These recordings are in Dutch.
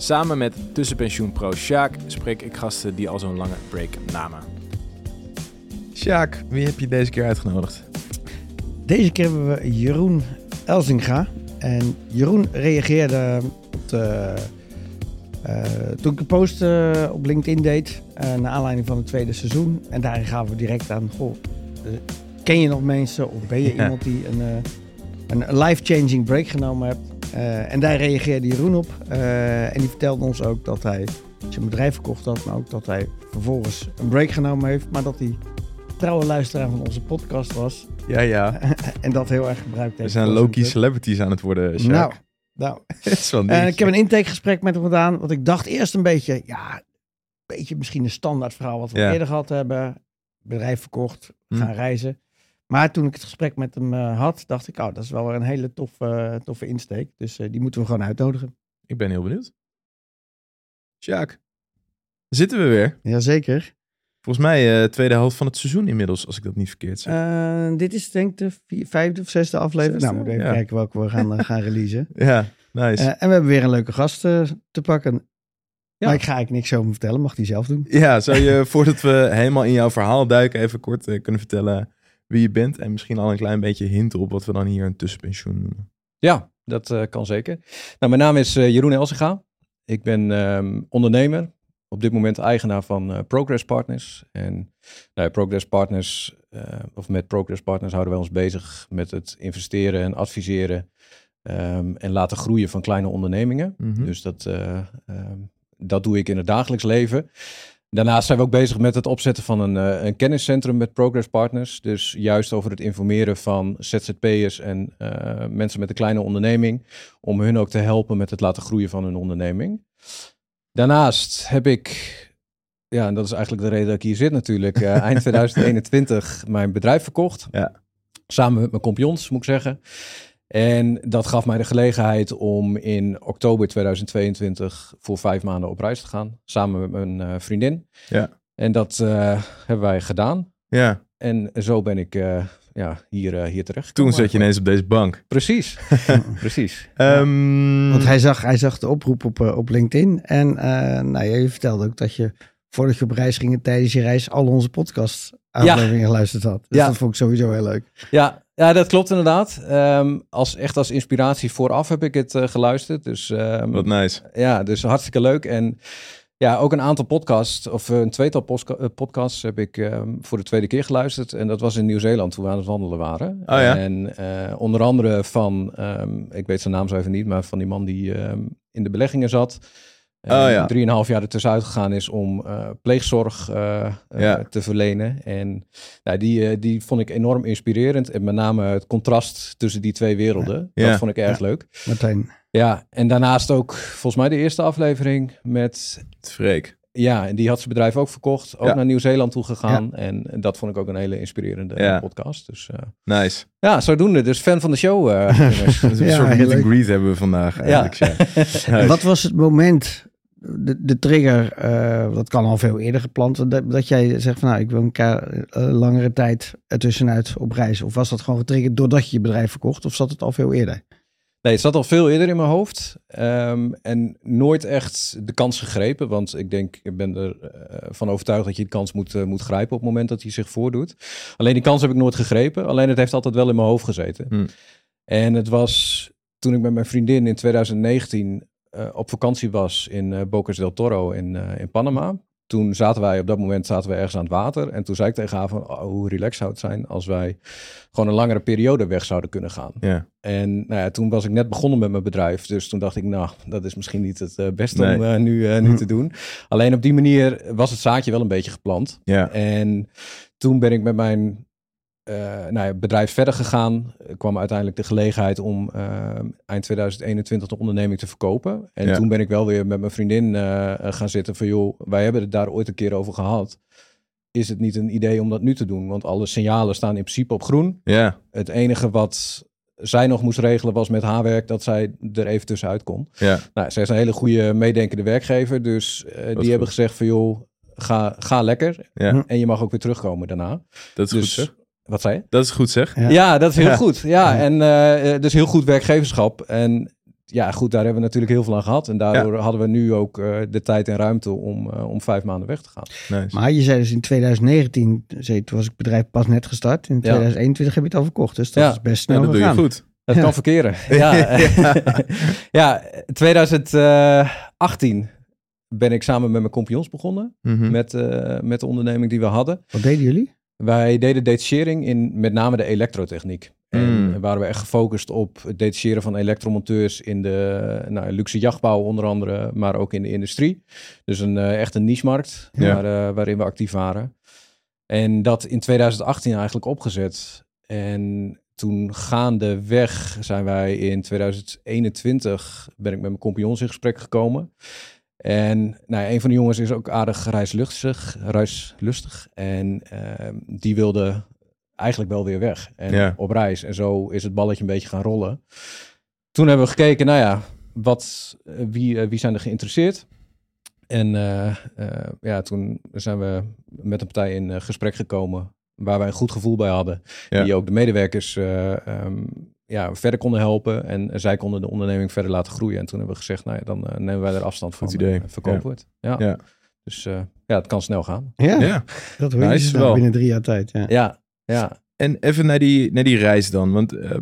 Samen met tussenpensioenpro Sjaak spreek ik gasten die al zo'n lange break namen. Sjaak, wie heb je deze keer uitgenodigd? Deze keer hebben we Jeroen Elzinga. En Jeroen reageerde op de, eh, toen ik een post eh, op LinkedIn deed, uh, naar aanleiding van het tweede seizoen. En daarin gaven we direct aan, goh, ken je nog mensen of ben je iemand die een, een life-changing break genomen hebt? En daar reageerde Jeroen op. en die vertelde ons ook dat hij zijn bedrijf verkocht had, maar ook dat hij vervolgens een break genomen heeft, maar dat hij trouwe luisteraar van onze podcast was. Ja, ja. en dat heel erg gebruikt heeft. We zijn Loki celebrities aan het worden, Sjaak. Nou, nou. is wel uh, ik heb een intakegesprek met hem gedaan. Want ik dacht eerst een beetje, ja, een beetje misschien een standaard verhaal wat we eerder gehad hebben. Bedrijf verkocht, hm. gaan reizen. Maar toen ik het gesprek met hem uh, had, dacht ik, oh, dat is wel een hele toffe, toffe insteek. Dus uh, die moeten we gewoon uitnodigen. Ik ben heel benieuwd. Sjaak, zitten we weer? Jazeker. Volgens mij uh, tweede helft van het seizoen inmiddels, als ik dat niet verkeerd zeg. Uh, dit is denk ik de vier, vijfde of zesde aflevering. nou, moet even kijken welke we gaan, uh, gaan releasen. ja, nice. en we hebben weer een leuke gast te pakken. Ja. Maar ik ga eigenlijk niks over vertellen, mag die zelf doen. Ja, zou je voordat we helemaal in jouw verhaal duiken, even kort kunnen vertellen wie je bent en misschien al een klein beetje hinten op wat we dan hier een tussenpensioen noemen? Ja, dat kan zeker. Nou, mijn naam is Jeroen Elsinga. Ik ben um, ondernemer, op dit moment eigenaar van uh, Progress Partners. En nou, Progress Partners, of met Progress Partners houden wij ons bezig met het investeren en adviseren um, en laten groeien van kleine ondernemingen. Mm -hmm. Dus dat, um, dat doe ik in het dagelijks leven. Daarnaast zijn we ook bezig met het opzetten van een, een kenniscentrum met Progress Partners. Dus juist over het informeren van ZZP'ers en mensen met een kleine onderneming. Om hun ook te helpen met het laten groeien van hun onderneming. Daarnaast heb ik, ja, en dat is eigenlijk de reden dat ik hier zit natuurlijk, uh, eind 2021 mijn bedrijf verkocht. Ja. Samen met mijn compagnons, moet ik zeggen. En dat gaf mij de gelegenheid om in oktober 2022 voor vijf maanden op reis te gaan. Samen met mijn uh, vriendin. Ja. En dat uh, hebben wij gedaan. Ja. En zo ben ik ja, hier, uh, hier terecht. Toen zat je ineens op deze bank. Precies, precies. Um, Want hij zag, hij zag de oproep op, op LinkedIn. En uh, nou, je vertelde ook dat je voordat je op reis ging tijdens je reis al onze podcast afleveringen ja. geluisterd had. Dus ja. dat vond ik sowieso heel leuk. Ja, ja dat klopt inderdaad. Um, als, echt als inspiratie vooraf heb ik het geluisterd. Dus, um, Wat nice. Ja, dus hartstikke leuk. En ja, ook een aantal podcasts, of een tweetal podcasts heb ik um, voor de tweede keer geluisterd. En dat was in Nieuw-Zeeland toen we aan het wandelen waren. Oh, ja? En uh, onder andere van, ik weet zijn naam zo even niet, maar van die man die in de beleggingen zat. Oh, ja. Drieënhalf jaar ertussenuit gegaan is om uh, pleegzorg uh, ja. te verlenen. En nou, die, die vond ik enorm inspirerend. En met name het contrast tussen die twee werelden. Ja. Dat vond ik erg leuk. Meteen. Ja, en daarnaast ook volgens mij de eerste aflevering met... Freek. Ja, en die had zijn bedrijf ook verkocht. Ook ja. naar Nieuw-Zeeland toe gegaan. Ja. En, en, dat vond ik ook een hele inspirerende ja. podcast. Dus, uh, nice. Ja, zodoende. Dus fan van de show. Uh, een ja, soort meet and greet hebben we vandaag eigenlijk. Ja. Wat was het moment, de, de trigger, uh, dat kan al veel eerder gepland, dat, dat jij zegt van nou, ik wil een keer, langere tijd ertussenuit op reis. Of was dat gewoon getriggerd doordat je je bedrijf verkocht? Of zat het al veel eerder? Nee, het zat al veel eerder in mijn hoofd. Um, en nooit echt de kans gegrepen. Want ik denk, ik ben ervan uh, overtuigd dat je de kans moet, uh, moet grijpen op het moment dat die zich voordoet. Alleen die kans heb ik nooit gegrepen. Alleen het heeft altijd wel in mijn hoofd gezeten. Hmm. En het was toen ik met mijn vriendin in 2019 uh, op vakantie was in Bocas del Toro in, in Panama toen zaten wij op dat moment zaten we ergens aan het water. En toen zei ik tegen haar van oh, hoe relaxed zou het zijn als wij gewoon een langere periode weg zouden kunnen gaan. Ja. En nou ja, toen was ik net begonnen met mijn bedrijf. Dus toen dacht ik, nou, dat is misschien niet het uh, beste Nee. om uh, nu, uh, nu te doen. Alleen op die manier was het zaadje wel een beetje geplant. Ja. En toen ben ik met mijn eh, nou ja, het bedrijf verder gegaan. Er kwam uiteindelijk de gelegenheid om eh, eind 2021 de onderneming te verkopen. En Ja. toen ben ik wel weer met mijn vriendin eh, gaan zitten van joh, wij hebben het daar ooit een keer over gehad. Is het niet een idee om dat nu te doen? Want alle signalen staan in principe op groen. Ja, Het enige wat zij nog moest regelen was met haar werk dat zij er even tussenuit kon. ja, Nou, zij is een hele goede meedenkende werkgever. Dus eh, die goed. hebben gezegd van joh, ga, ga lekker. ja. En je mag ook weer terugkomen daarna. Dat is Dus, goed. Wat zei je? Dat is goed zeg. Ja. Ja, dat is heel Ja. goed. Ja, en eh, eh, dus heel goed werkgeverschap. En ja, goed, daar hebben we natuurlijk heel veel aan gehad. En daardoor hadden we nu ook eh, de tijd en ruimte om, eh, om vijf maanden weg te gaan. Nice. Maar je zei dus in 2019, zei, toen was ik het bedrijf pas net gestart. In 2021 heb je het al verkocht. Dus dat Ja. is best Ja, snel dat doe je goed. Ja. kan verkeren. Ja, ja 2018 ben ik samen met mijn compagnons begonnen. Mhm. Met, eh, met de onderneming die we hadden. Wat deden jullie? Wij deden detachering in met name de elektrotechniek. En Mm. waren we echt gefocust op het detacheren van elektromonteurs in de nou, luxe jachtbouw onder andere, maar ook in de industrie. Dus een eh, echt een niche-markt Ja. waar, eh, waarin we actief waren. En dat in 2018 eigenlijk opgezet. En toen gaandeweg zijn wij in 2021, ben ik met mijn compagnons in gesprek gekomen. En nou, een van de jongens is ook aardig reislustig. reislustig en ehm, die wilde eigenlijk wel weer weg en Ja. op reis. En zo is het balletje een beetje gaan rollen. Toen hebben we gekeken, nou ja, wat, eh, wie, eh, wie zijn er geïnteresseerd? En eh, ja, toen zijn we met een partij in gesprek gekomen waar wij een goed gevoel bij hadden. Ja. Die ook de medewerkers eh, ehm, ja, verder konden helpen. En zij konden de onderneming verder laten groeien. En toen hebben we gezegd, nou ja, dan eh, nemen wij er afstand van. Goed idee. en verkopen we het. Ja. Ja. Dus eh, ja, het kan snel gaan. Ja, Ja. dat hoor je Nice dus nou wel. binnen drie jaar tijd. Ja. Ja, ja. En even naar die, naar die reis dan. Want ehm,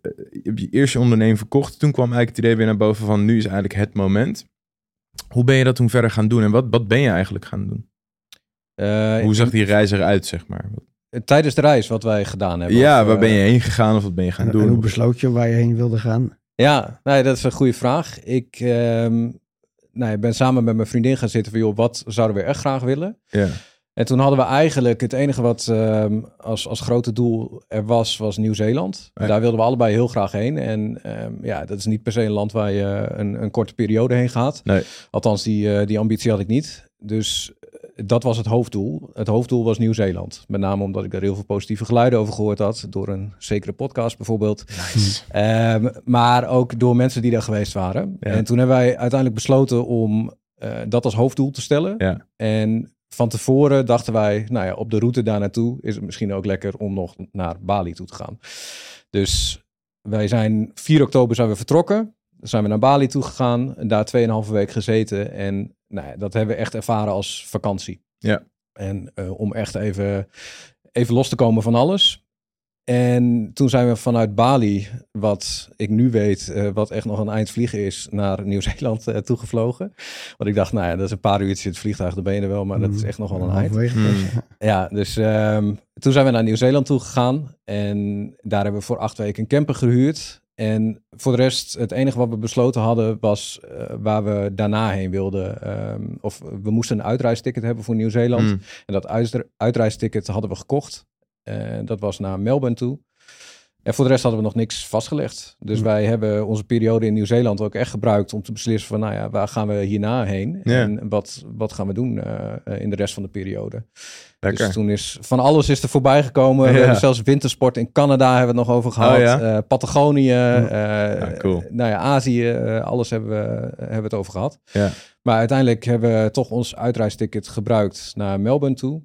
eh, je hebt je eerst je onderneming verkocht. Toen kwam eigenlijk het idee weer naar boven van nu is eigenlijk het moment. Hoe ben je dat toen verder gaan doen? En wat, wat ben je eigenlijk gaan doen? Eh, Hoe zag die reis eruit, zeg maar? Tijdens de reis wat wij gedaan hebben. Ja, Of, waar eh, ben je heen gegaan of wat ben je gaan En, en hoe doen? besloot je waar je heen wilde gaan? Ja, nee, dat is een goede vraag. Ik ehm, nou, ik ben samen met mijn vriendin gaan zitten van, joh, wat zouden we echt graag willen? Ja, En toen hadden we eigenlijk het enige wat ehm, als, als grote doel er was, was Nieuw-Zeeland. Ja. Daar wilden we allebei heel graag heen. En ehm, ja, dat is niet per se een land waar je een, een korte periode heen gaat. Nee. Althans, die, eh, die ambitie had ik niet. Dus eh, dat was het hoofddoel. Het hoofddoel was Nieuw-Zeeland. Met name omdat ik daar heel veel positieve geluiden over gehoord had. Door een zekere podcast bijvoorbeeld. nice. Ehm, maar ook door mensen die daar geweest waren. Ja. En toen hebben wij uiteindelijk besloten om eh, dat als hoofddoel te stellen. Ja. En van tevoren dachten wij, nou ja, op de route daar naartoe is het misschien ook lekker om nog naar Bali toe te gaan. Dus wij zijn 4 oktober zijn we vertrokken. Dan zijn we naar Bali toe gegaan. Daar 2,5 week gezeten. En nou ja, dat hebben we echt ervaren als vakantie. Ja. En eh, om echt even, even los te komen van alles. En toen zijn we vanuit Bali, wat ik nu weet, eh, wat echt nog een eind vliegen is, naar Nieuw-Zeeland eh, toegevlogen. Want ik dacht, nou ja, dat is een paar uurtjes in het vliegtuig, dan ben je er wel, maar dat is echt nog wel een eind. Ja. Ja, dus ehm, toen zijn we naar Nieuw-Zeeland toe gegaan. En daar hebben we voor acht weken een camper gehuurd. En voor de rest, het enige wat we besloten hadden was eh, waar we daarna heen wilden. Ehm, of we moesten een uitreisticket hebben voor Nieuw-Zeeland. Mm. En dat uitre- uitreisticket hadden we gekocht. Dat was naar Melbourne toe. En voor de rest hadden we nog niks vastgelegd. Dus Hm. wij hebben onze periode in Nieuw-Zeeland ook echt gebruikt om te beslissen van, nou ja, waar gaan we hierna heen? En wat, wat gaan we doen eh, eh, in de rest van de periode? Lekker. Dus toen is van alles is er voorbij gekomen. Ja. We hebben zelfs wintersport in Canada hebben we het nog over gehad. Oh ja? Eh, Patagonië, Ja, cool. nou ja, Azië, alles hebben we, hebben we het over gehad. Ja. Maar uiteindelijk hebben we toch ons uitreisticket gebruikt naar Melbourne toe.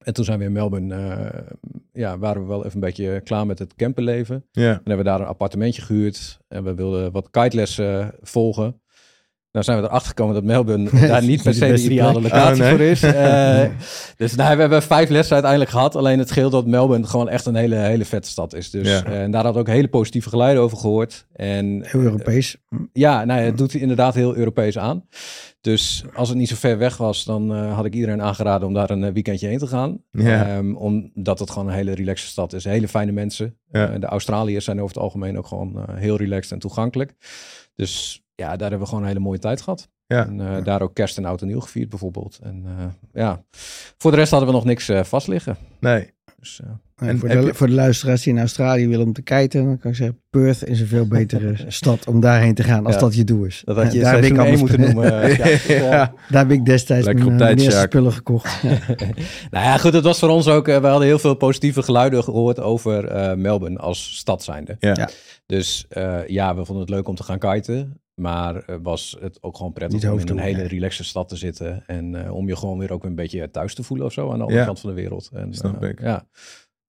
En toen zijn we in Melbourne, eh, ja, waren we wel even een beetje klaar met het camperleven. Ja. En hebben we daar een appartementje gehuurd. En we wilden wat kitelessen volgen. Nou zijn we erachter gekomen dat Melbourne daar niet per se de ideale locatie Oh, nee. voor is. Eh, dus nou, we hebben vijf lessen uiteindelijk gehad. Alleen het scheelt dat Melbourne gewoon echt een hele, hele vette stad is. Dus, Ja. eh, en daar had ook hele positieve geluiden over gehoord. En Heel Europees. ja, nou het doet inderdaad heel Europees aan. Dus als het niet zo ver weg was, dan eh, had ik iedereen aangeraden om daar een eh, weekendje heen te gaan. Ja. Ehm, omdat het gewoon een hele relaxe stad is. Hele fijne mensen. Ja. Eh, de Australiërs zijn over het algemeen ook gewoon eh, heel relaxed en toegankelijk. Dus ja, daar hebben we gewoon een hele mooie tijd gehad. Ja. En eh, daar ook kerst en oud en nieuw gevierd bijvoorbeeld. En eh, ja, voor de rest hadden we nog niks eh, vast liggen. Nee. Dus, En voor, de, je- voor de luisteraars die in Australië willen om te kijken, dan kan ik zeggen, Perth is een veel betere stad om daarheen te gaan als Ja. dat je doel is. Dat had je Ja, daar, heb ik seizoen 1 allemaal moeten noemen. Ja. daar heb ik destijds Lekker mijn, tijd, spullen gekocht. Nou ja, goed, het was voor ons ook. we hadden heel veel positieve geluiden gehoord over Melbourne als stad zijnde. Ja. Dus ja, we vonden het leuk om te gaan kiten. Maar eh, was het ook gewoon prettig om in een hele nee. relaxe stad te zitten. En eh, om je gewoon weer ook een beetje thuis te voelen of zo aan de andere Ja. kant van de wereld. En, Snap eh, ik. Ja,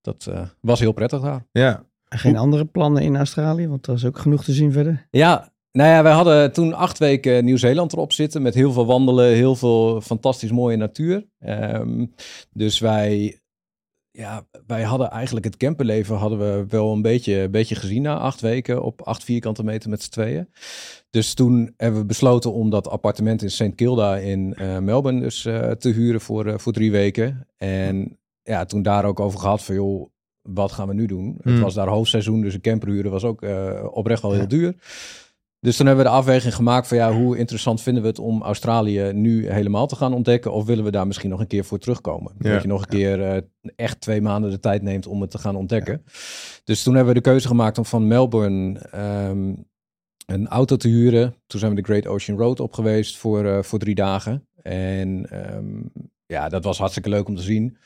dat eh, was heel prettig daar. Ja. Geen andere plannen in Australië, want er is ook genoeg te zien verder. Ja, nou ja, wij hadden toen acht weken Nieuw-Zeeland erop zitten met heel veel wandelen, heel veel fantastisch mooie natuur. Ehm, dus wij, ja, wij hadden eigenlijk het camperleven hadden we wel een beetje, een beetje gezien na acht weken op acht vierkante meter met z'n tweeën. Dus toen hebben we besloten om dat appartement in St. Kilda in eh, Melbourne dus eh, te huren voor, eh, voor drie weken. En ja, toen daar ook over gehad van joh, wat gaan we nu doen? Het Hmm. was daar hoofdseizoen, dus een camper huren was ook oprecht wel heel Ja. duur. Dus toen hebben we de afweging gemaakt van ja, hoe interessant vinden we het om Australië nu helemaal te gaan ontdekken? Of willen we daar misschien nog een keer voor terugkomen? Ja. Dat je nog een keer eh, echt twee maanden de tijd neemt om het te gaan ontdekken. Dus toen hebben we de keuze gemaakt om van Melbourne ehm, een auto te huren. Toen zijn we de Great Ocean Road op geweest voor, eh, voor drie dagen. En ehm, ja, dat was hartstikke leuk om te zien.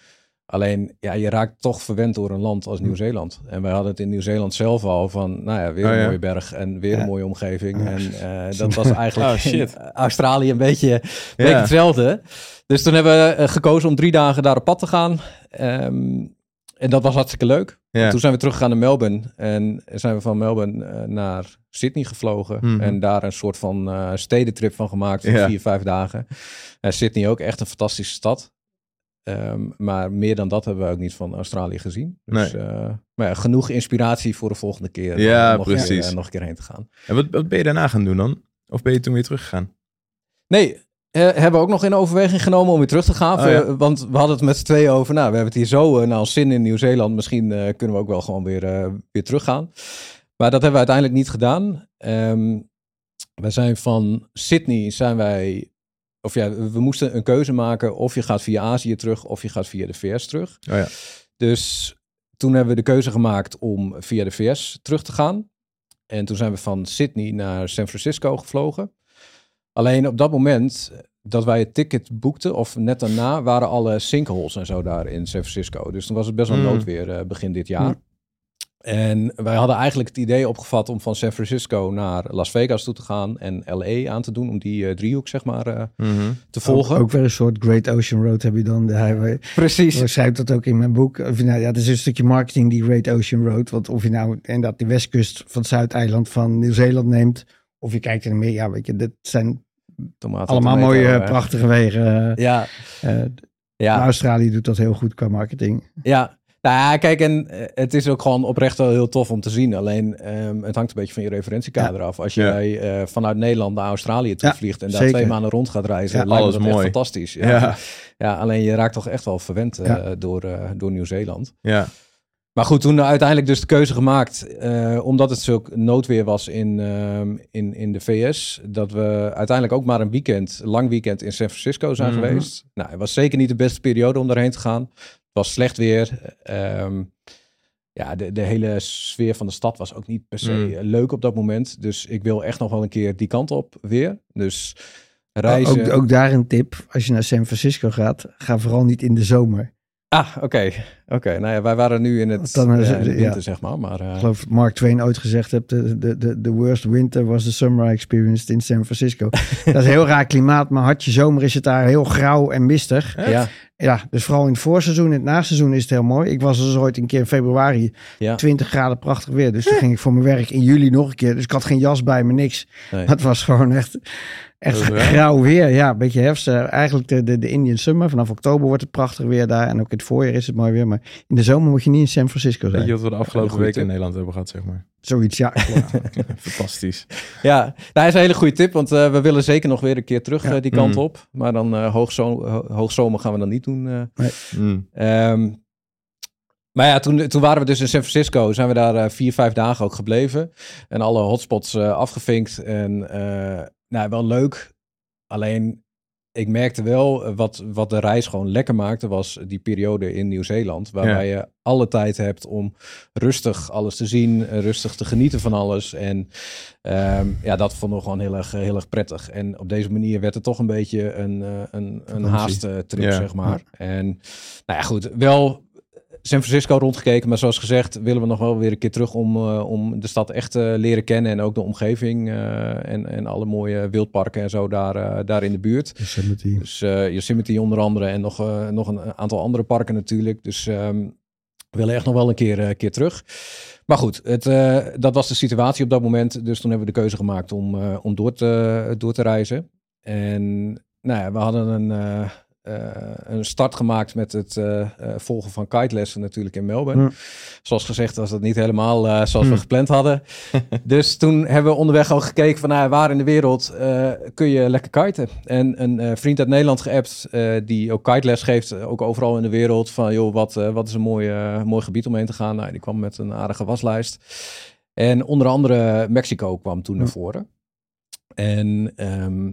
Alleen, ja, je raakt toch verwend door een land als Nieuw-Zeeland. En wij hadden het in Nieuw-Zeeland zelf al van, nou ja, weer Oh een ja. mooie berg en weer Ja. een mooie omgeving. Ja. En eh, dat was eigenlijk Oh, shit. in Australië een beetje, een beetje Ja. hetzelfde. Dus toen hebben we eh, gekozen om drie dagen daar op pad te gaan. Ehm, en dat was hartstikke leuk. Ja. Toen zijn we teruggegaan naar Melbourne. En zijn we van Melbourne eh, naar Sydney gevlogen. Mhm. En daar een soort van eh, stedentrip van gemaakt van Ja. vier, vijf dagen. En Sydney ook echt een fantastische stad. Ehm, maar meer dan dat hebben we ook niet van Australië gezien. Dus, Nee. eh, maar ja, genoeg inspiratie voor de volgende keer. Ja, om nog een keer, precies. eh, nog een keer heen te gaan. En wat, wat ben je daarna gaan doen dan? Of ben je toen weer teruggegaan? Nee, eh, hebben we ook nog in overweging genomen om weer terug te gaan. Oh, ja. Eh, Want we hadden het met z'n tweeën over. Nou, we hebben het hier zo uh, naar ons zin in Nieuw-Zeeland. Misschien eh, kunnen we ook wel gewoon weer, eh, weer teruggaan. Maar dat hebben we uiteindelijk niet gedaan. Ehm we zijn van Sydney zijn wij. Of ja, we moesten een keuze maken. Of je gaat via Azië terug. Of je gaat via de VS terug. Oh ja. Dus toen hebben we de keuze gemaakt om via de VS terug te gaan. En toen zijn we van Sydney naar San Francisco gevlogen. Alleen op dat moment dat wij het ticket boekten, of net daarna, waren alle sinkholes en zo daar in San Francisco. Dus toen was het best wel Mm. noodweer eh, begin dit jaar. Mm. En wij hadden eigenlijk het idee opgevat om van San Francisco naar Las Vegas toe te gaan en LA aan te doen, om die eh, driehoek zeg maar eh, Mhm. te volgen. Ook, ook weer een soort Great Ocean Road heb je dan, de highway. Precies. Ik schrijf dat ook in mijn boek. Of, nou, ja, het is een stukje marketing, die Great Ocean Road. Want of je nou inderdaad de westkust van het Zuideiland van Nieuw-Zeeland neemt, of je kijkt er meer, ja, weet je, dit zijn Tomaten, allemaal mooie, eh, prachtige wegen. Ja, Eh, ja. Australië doet dat heel goed qua marketing. Ja, nou ja, kijk, en eh, het is ook gewoon oprecht wel heel tof om te zien. Alleen, ehm, het hangt een beetje van je referentiekader af. Als Ja. jij eh, vanuit Nederland naar Australië toe vliegt en daar zeker. twee maanden rond gaat reizen, Ja, lijkt alles dat echt fantastisch. Ja. Ja. Alleen je raakt toch echt wel verwend eh, door, door Nieuw-Zeeland. Ja. Maar goed, toen uiteindelijk dus de keuze gemaakt, omdat het zulk noodweer was in, ehm, in, in de VS, dat we uiteindelijk ook maar een weekend, lang weekend in San Francisco zijn Mhm. geweest. Nou, het was zeker niet de beste periode om daarheen te gaan. Het was slecht weer. Ehm, ja, de, de hele sfeer van de stad was ook niet per se Mm. leuk op dat moment. Dus ik wil echt nog wel een keer die kant op weer. Dus reizen. Ook, ook daar een tip, als je naar San Francisco gaat, ga vooral niet in de zomer. Ah, oké. Oké, nou ja, wij waren nu in het Dan in ja. winter, zeg maar. maar eh, Ik geloof dat Mark Twain ooit gezegd heeft, de, de, de, worst winter was the summer I experienced in San Francisco. dat is heel raar klimaat, maar had je zomer is het daar heel grauw en mistig. ja, Ja, dus vooral in het voorseizoen en het naseizoen is het heel mooi. Ik was dus ooit een keer in februari, ja. 20 graden prachtig weer. Dus toen ging ik voor mijn werk in juli nog een keer. Dus ik had geen jas bij me, niks. Nee. Maar het was gewoon echt, echt grauw weer. Ja, een beetje herfst. Eh, eigenlijk de, de, de Indian Summer. Vanaf oktober wordt het prachtig weer daar. En ook in het voorjaar is het mooi weer. Maar in de zomer moet je niet in San Francisco Weet zijn. je wat we de afgelopen weken in. Nederland hebben gehad, zeg maar? Zoiets, ja. klopt. Fantastisch. Ja, nou, dat is een hele goede tip, want eh, we willen zeker nog weer een keer terug Ja. eh, die kant Mm. op. Maar dan eh hoogzo ho- hoogzomer gaan we dan niet doen. eh. Mm. Ehm, maar ja, toen, toen waren we dus in San Francisco. Zijn we daar vier, vijf dagen ook gebleven. En alle hotspots eh, afgevinkt. En eh, nou, wel leuk. Alleen, ik merkte wel, eh, wat, wat de reis gewoon lekker maakte, was die periode in Nieuw-Zeeland. Waarbij je alle tijd hebt om rustig alles te zien, eh, rustig te genieten van alles. En ehm, ja, dat vonden we gewoon heel erg, heel erg prettig. En op deze manier werd het toch een beetje een, een, een haasttrip, Ja. zeg maar. En nou ja, goed, wel San Francisco rondgekeken, maar zoals gezegd willen we nog wel weer een keer terug om, eh, om de stad echt te leren kennen en ook de omgeving eh, en, en alle mooie wildparken en zo daar, eh, daar in de buurt. Yosemite. Dus eh, Yosemite onder andere en nog, eh, nog een aantal andere parken natuurlijk. Dus ehm, we willen echt nog wel een keer, eh, keer terug. Maar goed, het, eh, dat was de situatie op dat moment. Dus toen hebben we de keuze gemaakt om, eh, om door, te, door te reizen. En nou ja, we hadden een, eh, eh, een start gemaakt met het eh, eh, volgen van kitelessen natuurlijk in Melbourne. Zoals gezegd was dat niet helemaal zoals we Hm. gepland hadden. dus toen hebben we onderweg al gekeken van nou, waar in de wereld kun je lekker kiten. En een vriend uit Nederland geappt die ook kiteles geeft, ook overal in de wereld. Van joh, wat, wat is een mooi, eh, mooi gebied om heen te gaan. Nou, die kwam met een aardige waslijst. En onder andere Mexico kwam toen naar voren. En ehm,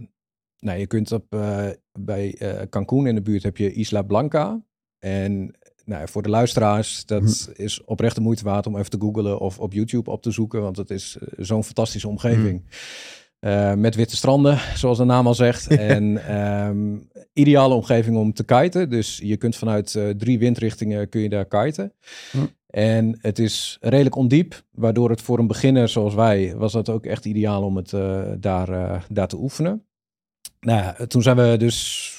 nou, je kunt op, eh, bij eh, Cancún in de buurt heb je Isla Blanca. En nou, voor de luisteraars, dat is oprecht de moeite waard om even te googlen of op YouTube op te zoeken. Want het is eh, zo'n fantastische omgeving. Eh, met witte stranden, zoals de naam al zegt. en ehm, ideale omgeving om te kiten. Dus je kunt vanuit drie windrichtingen kun je daar kiten. Hm. En het is redelijk ondiep, waardoor het voor een beginner zoals wij, was dat ook echt ideaal om het daar, daar te oefenen. Nou ja, toen zijn we dus,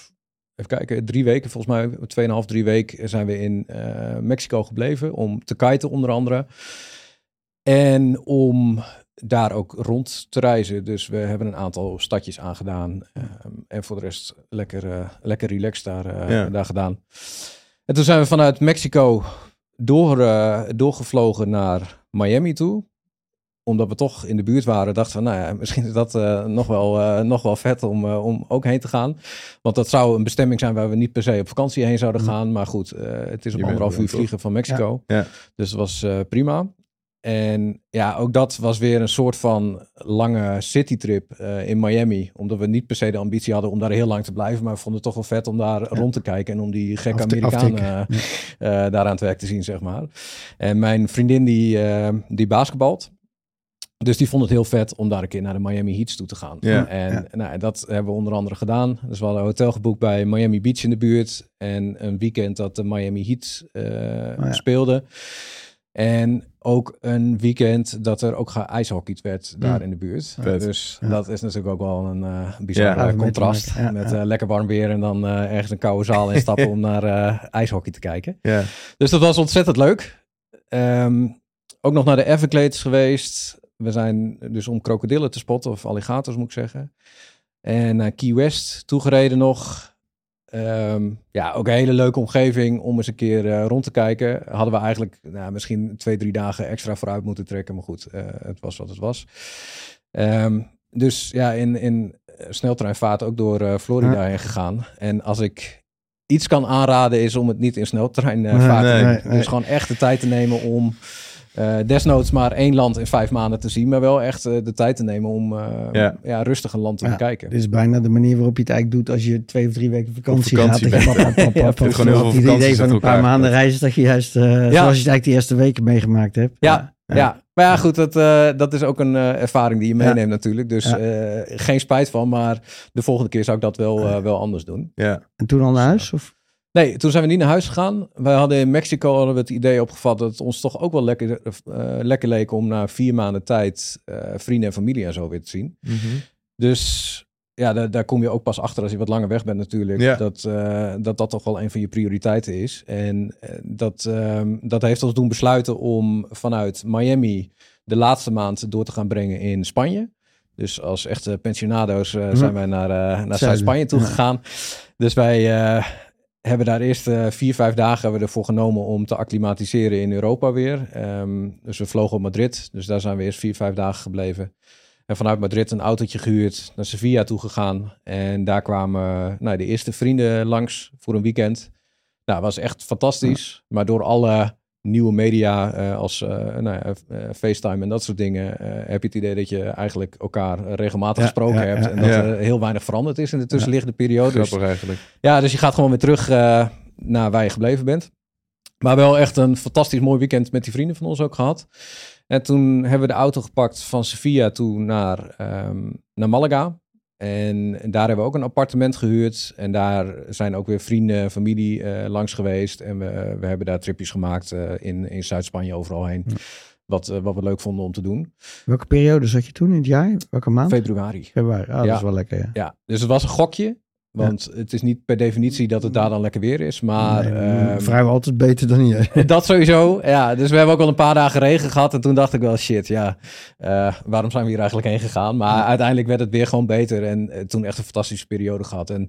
even kijken, drie weken, volgens mij, tweeënhalf, drie weken zijn we in eh, Mexico gebleven om te kiten onder andere. En om daar ook rond te reizen. Dus we hebben een aantal stadjes aangedaan. ehm, en voor de rest lekker, eh, lekker relaxed daar, eh, Ja. daar gedaan. En toen zijn we vanuit Mexico door, eh, doorgevlogen naar Miami toe. Omdat we toch in de buurt waren, dachten we, nou ja, misschien is dat eh, nog, wel, eh, nog wel vet om, eh, om ook heen te gaan. Want dat zou een bestemming zijn waar we niet per se op vakantie heen zouden Mm. gaan. Maar goed, het is op bent anderhalf er uur vliegen van Mexico. Ja. Ja. Dus dat was prima. En ja, ook dat was weer een soort van lange citytrip eh in Miami. Omdat we niet per se de ambitie hadden om daar heel lang te blijven. Maar we vonden het toch wel vet om daar rond te kijken. En om die gekke Amerikanen aftikken. eh, daar aan het werk te zien, zeg maar. En mijn vriendin die, die basketbalt. Dus die vond het heel vet om daar een keer naar de Miami Heats toe te gaan. Ja. En Ja. Nou, dat hebben we onder andere gedaan. Dus we hadden een hotel geboekt bij Miami Beach in de buurt. En een weekend dat de Miami Heat eh, ja. speelde. En ook een weekend dat er ook geijshockeyd werd daar Mm. in de buurt. Vet. Dus Ja. dat is natuurlijk ook wel een eh bizar Ja. eh, te contrast. met ja. eh, lekker warm weer en dan eh, ergens een koude zaal instappen om naar eh, ijshockey te kijken. Ja. Dus dat was ontzettend leuk. Ehm, ook nog naar de Everglades geweest. We zijn dus om krokodillen te spotten, of alligators moet ik zeggen. En naar Key West toegereden nog. Ehm, ja, ook een hele leuke omgeving om eens een keer eh, rond te kijken. Hadden we eigenlijk nou, misschien twee, drie dagen extra vooruit moeten trekken. Maar goed, eh, het was wat het was. Ehm, dus ja, in, in eh, sneltreinvaart ook door Florida heen gegaan. En als ik iets kan aanraden is om het niet in sneltreinvaart Nee, te doen. nee, nee. Dus gewoon echt de tijd te nemen om eh, desnoods maar één land in vijf maanden te zien. Maar wel echt eh, de tijd te nemen om eh, Ja. ja. rustig een land te Ja, bekijken. Dit is bijna de manier waarop je het eigenlijk doet als je twee of drie weken vakantie, vakantie gaat. Pap, pap, pap, Ja, pap, pap, gewoon Het idee van een paar maanden reizen dat je juist, eh, zoals je het eigenlijk de eerste weken meegemaakt hebt. Ja, ja. maar ja, goed, dat, eh, dat is ook een eh, ervaring die je Ja. meeneemt natuurlijk. Dus Ja. eh, geen spijt van, maar de volgende keer zou ik dat wel, eh, wel anders doen. Ja. En toen al naar huis? Of? Nee, toen zijn we niet naar huis gegaan. Wij hadden in Mexico hadden we het idee opgevat dat het ons toch ook wel lekker, eh, lekker leek om na vier maanden tijd eh, vrienden en familie en zo weer te zien. Mhm. Dus ja, daar, daar kom je ook pas achter als je wat langer weg bent natuurlijk. Ja. Dat, eh, dat dat toch wel een van je prioriteiten is. En dat, ehm, dat heeft ons doen besluiten om vanuit Miami de laatste maand door te gaan brengen in Spanje. Dus als echte pensionado's Mhm. zijn wij naar, naar Zuid-Spanje toe ja. gegaan. Dus wij hebben daar eerst eh, vier, vijf dagen hebben we ervoor genomen om te acclimatiseren in Europa weer. Ehm, dus we vlogen op Madrid. Dus daar zijn we eerst vier, vijf dagen gebleven. En vanuit Madrid een autootje gehuurd, naar Sevilla toe gegaan. En daar kwamen nou, de eerste vrienden langs voor een weekend. Nou, was echt fantastisch. Maar door alle nieuwe media eh, als eh, nou ja, eh, FaceTime en dat soort dingen, heb je het idee dat je eigenlijk elkaar regelmatig Ja, gesproken ja, hebt en dat er heel weinig veranderd is in de tussenliggende periode. Dus, Grappig eigenlijk. ja, dus je gaat gewoon weer terug naar waar je gebleven bent. Maar wel echt een fantastisch mooi weekend met die vrienden van ons ook gehad. En toen hebben we de auto gepakt van Sevilla toe naar, ehm, naar Malaga. En daar hebben we ook een appartement gehuurd. En daar zijn ook weer vrienden en familie eh, langs geweest. En we, we hebben daar tripjes gemaakt eh, in, in Zuid-Spanje overal heen. Ja. Wat, eh, wat we leuk vonden om te doen. Welke periode zat je toen in het jaar? Welke maand? Februari. Februari. Ah, dat Ja. is wel lekker. Ja. Ja, dus het was een gokje. Want het is niet per definitie dat het daar dan lekker weer is. Maar Nee, ehm, vrijwel altijd beter dan hier. Dat sowieso, ja. Dus we hebben ook al een paar dagen regen gehad. En toen dacht ik wel, shit, ja, eh, waarom zijn we hier eigenlijk heen gegaan? Maar uiteindelijk werd het weer gewoon beter. En eh, toen echt een fantastische periode gehad. En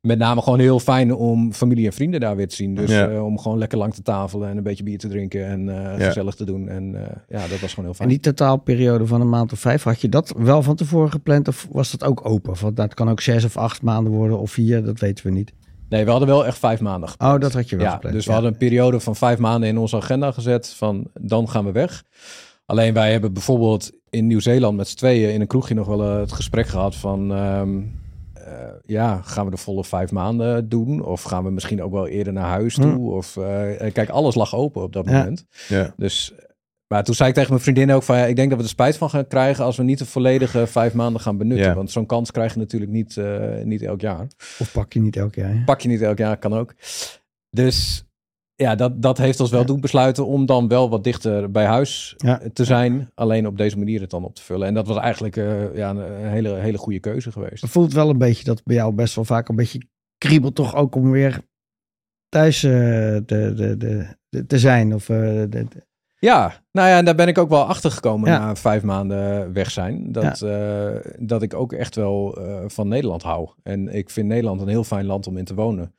met name gewoon heel fijn om familie en vrienden daar weer te zien. Dus Ja. eh, om gewoon lekker lang te tafelen en een beetje bier te drinken en gezellig te doen. En ja, dat was gewoon heel En fijn. die totaalperiode van een maand of vijf, had je dat wel van tevoren gepland of was dat ook open? Want dat kan ook zes of acht maanden worden of vier, dat weten we niet. Nee, we hadden wel echt vijf maanden gepland. Oh, dat had je wel ja, gepland. Dus we ja. hadden een periode van vijf maanden in onze agenda gezet van dan gaan we weg. Alleen wij hebben bijvoorbeeld in Nieuw-Zeeland met z'n tweeën in een kroegje nog wel eh, het gesprek gehad van... ehm, eh, ja, gaan we de volle vijf maanden doen? Of gaan we misschien ook wel eerder naar huis toe? Hm. Of eh, kijk, alles lag open op dat Ja. moment. Ja. Dus, maar toen zei ik tegen mijn vriendin ook van... Ja, ik denk dat we er spijt van gaan krijgen als we niet de volledige vijf maanden gaan benutten. Ja. Want zo'n kans krijg je natuurlijk niet, eh, niet elk jaar. Of pak je niet elk jaar. Pak je niet elk jaar, kan ook. Dus ja, dat, dat heeft ons wel Ja. doen besluiten om dan wel wat dichter bij huis Ja. te zijn. Alleen op deze manier het dan op te vullen. En dat was eigenlijk eh, ja, een hele, hele goede keuze geweest. Het voelt wel een beetje dat bij jou best wel vaak een beetje kriebelt toch ook om weer thuis eh, te, de, de, de- te zijn. Of, eh, de- de- Ja, nou ja, en daar ben ik ook wel achter gekomen Ja. na vijf maanden weg zijn. Dat, eh, dat ik ook echt wel eh, van Nederland hou. En ik vind Nederland een heel fijn land om in te wonen.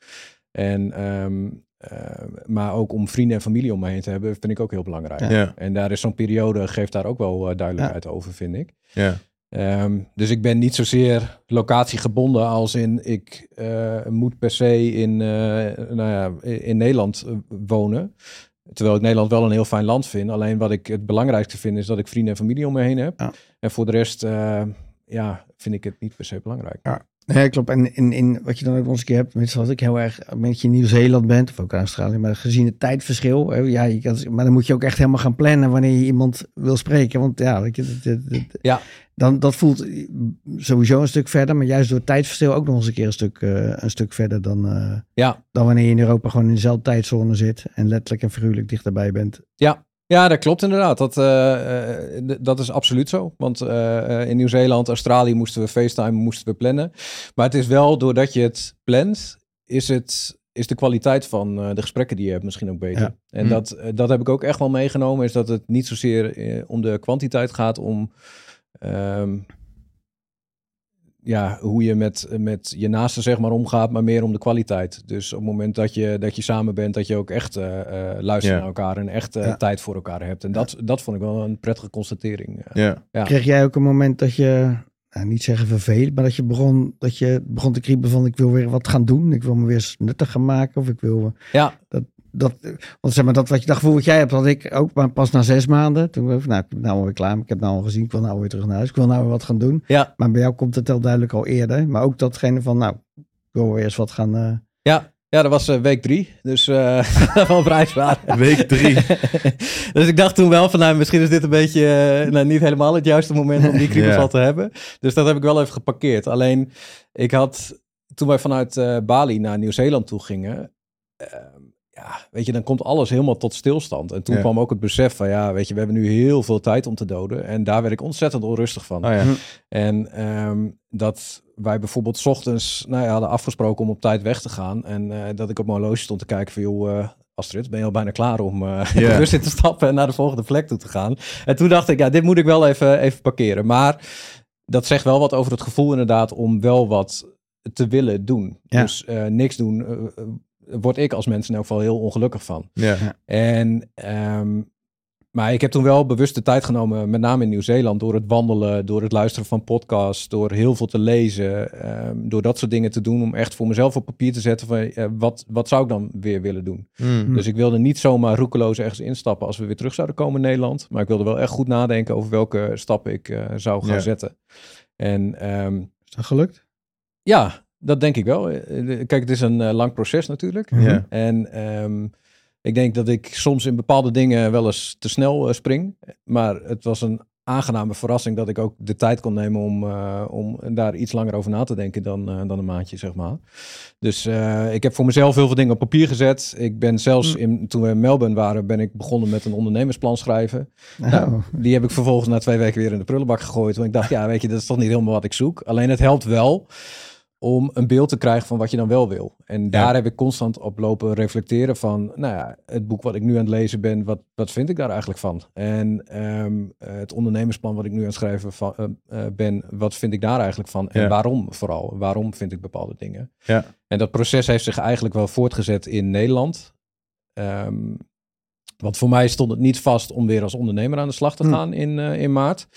En, ehm, eh, maar ook om vrienden en familie om me heen te hebben, vind ik ook heel belangrijk. Ja. Ja. En daar is zo'n periode, geeft daar ook wel duidelijkheid over, vind ik. Ja. Ehm, dus ik ben niet zozeer locatiegebonden als in ik eh, moet per se in, eh, nou ja, in Nederland wonen. Terwijl ik Nederland wel een heel fijn land vind. Alleen wat ik het belangrijkste vind is dat ik vrienden en familie om me heen heb. Ja. En voor de rest eh, ja, vind ik het niet per se belangrijk. Nee, klopt. En in, in wat je dan ook nog eens een keer hebt, met zoals ik heel erg met je in Nieuw-Zeeland bent, of ook Australië, maar gezien het tijdverschil, hè, ja, je kan, maar dan moet je ook echt helemaal gaan plannen wanneer je iemand wil spreken. Want ja, weet je, dat- dat- dat- Ja. dan, dat voelt sowieso een stuk verder, maar juist door het tijdverschil ook nog eens een keer een stuk, eh, een stuk verder dan, eh, Ja. dan wanneer je in Europa gewoon in dezelfde tijdzone zit en letterlijk en figuurlijk dichterbij bent. Ja, dat klopt inderdaad. Dat, eh, eh, dat is absoluut zo. Want eh, in Nieuw-Zeeland, Australië moesten we FaceTime, moesten we plannen. Maar het is wel, doordat je het plant, is, het, is de kwaliteit van de gesprekken die je hebt misschien ook beter. Ja. En Hm. dat, dat heb ik ook echt wel meegenomen, is dat het niet zozeer om de kwantiteit gaat, om ehm, ja, hoe je met, met je naasten zeg maar omgaat, maar meer om de kwaliteit. Dus op het moment dat je, dat je samen bent, dat je ook echt eh, eh, luistert Ja. naar elkaar en echt eh, Ja. tijd voor elkaar hebt. En dat, dat vond ik wel een prettige constatering. eh. Ja. Ja. Kreeg jij ook een moment dat je, nou, niet zeggen vervelend, maar dat je begon, dat je begon te kriebelen van ik wil weer wat gaan doen, ik wil me weer eens nuttig gaan maken of ik wil Ja, dat, want zeg maar, dat wat je dacht, wat jij hebt, had ik ook, maar pas na zes maanden. Toen ik, nou, ik ben nou alweer klaar. Ik heb nou al gezien, ik wil nou weer terug naar huis. Ik wil nou weer wat gaan doen. ja, Maar bij jou komt het heel duidelijk al eerder. Maar ook datgene van, nou, ik wil weer eens wat gaan... eh, ja. Ja, dat was eh, week drie. Dus eh wel prijsbaar. Week drie. dus ik dacht toen wel van, nou, misschien is dit een beetje nou, niet helemaal het juiste moment om die kriebels Ja. al te hebben. Dus dat heb ik wel even geparkeerd. Alleen, ik had, toen wij vanuit eh, Bali naar Nieuw-Zeeland toe gingen, ehm, ja, weet je, dan komt alles helemaal tot stilstand. En toen Ja. kwam ook het besef van, ja, weet je, we hebben nu heel veel tijd om te doden. En daar werd ik ontzettend onrustig van. Oh ja. En ehm, dat wij bijvoorbeeld 's ochtends nou ja, hadden afgesproken om op tijd weg te gaan. En eh, dat ik op mijn horloge stond te kijken van, joh, eh, Astrid, ben je al bijna klaar om eh Ja. de bus in te stappen en naar de volgende plek toe te gaan? En toen dacht ik, ja, dit moet ik wel even, even parkeren. Maar dat zegt wel wat over het gevoel inderdaad om wel wat te willen doen. Ja. Dus eh, niks doen, word ik als mens in elk geval heel ongelukkig van. Ja. En ehm, maar ik heb toen wel bewust de tijd genomen, met name in Nieuw-Zeeland, door het wandelen, door het luisteren van podcasts, door heel veel te lezen, ehm, door dat soort dingen te doen, om echt voor mezelf op papier te zetten van eh, wat, wat zou ik dan weer willen doen. Mm. Dus ik wilde niet zomaar roekeloos ergens instappen als we weer terug zouden komen in Nederland, maar ik wilde wel echt goed nadenken over welke stappen ik eh, zou gaan Ja. zetten. En ehm, Is dat gelukt? ja, dat denk ik wel. Kijk, het is een eh, lang proces natuurlijk. Ja. En ehm, ik denk dat ik soms in bepaalde dingen wel eens te snel eh, spring. Maar het was een aangename verrassing dat ik ook de tijd kon nemen om, eh, om daar iets langer over na te denken dan, eh, dan een maandje, zeg maar. Dus eh, ik heb voor mezelf heel veel dingen op papier gezet. Ik ben zelfs, Hm. in, toen we in Melbourne waren, ben ik begonnen met een ondernemersplan schrijven. Nou, Oh. die heb ik vervolgens na twee weken weer in de prullenbak gegooid. Want ik dacht, ja, weet je, dat is toch niet helemaal wat ik zoek. Alleen het helpt wel om een beeld te krijgen van wat je dan wel wil. En daar heb ik constant op lopen reflecteren van, nou ja, het boek wat ik nu aan het lezen ben, wat, wat vind ik daar eigenlijk van? En ehm, het ondernemersplan wat ik nu aan het schrijven van, eh, eh, ben, wat vind ik daar eigenlijk van? En Ja. waarom vooral? Waarom vind ik bepaalde dingen? Ja. En dat proces heeft zich eigenlijk wel voortgezet in Nederland. Ehm, want voor mij stond het niet vast om weer als ondernemer aan de slag te Hm. gaan in, eh, in maart.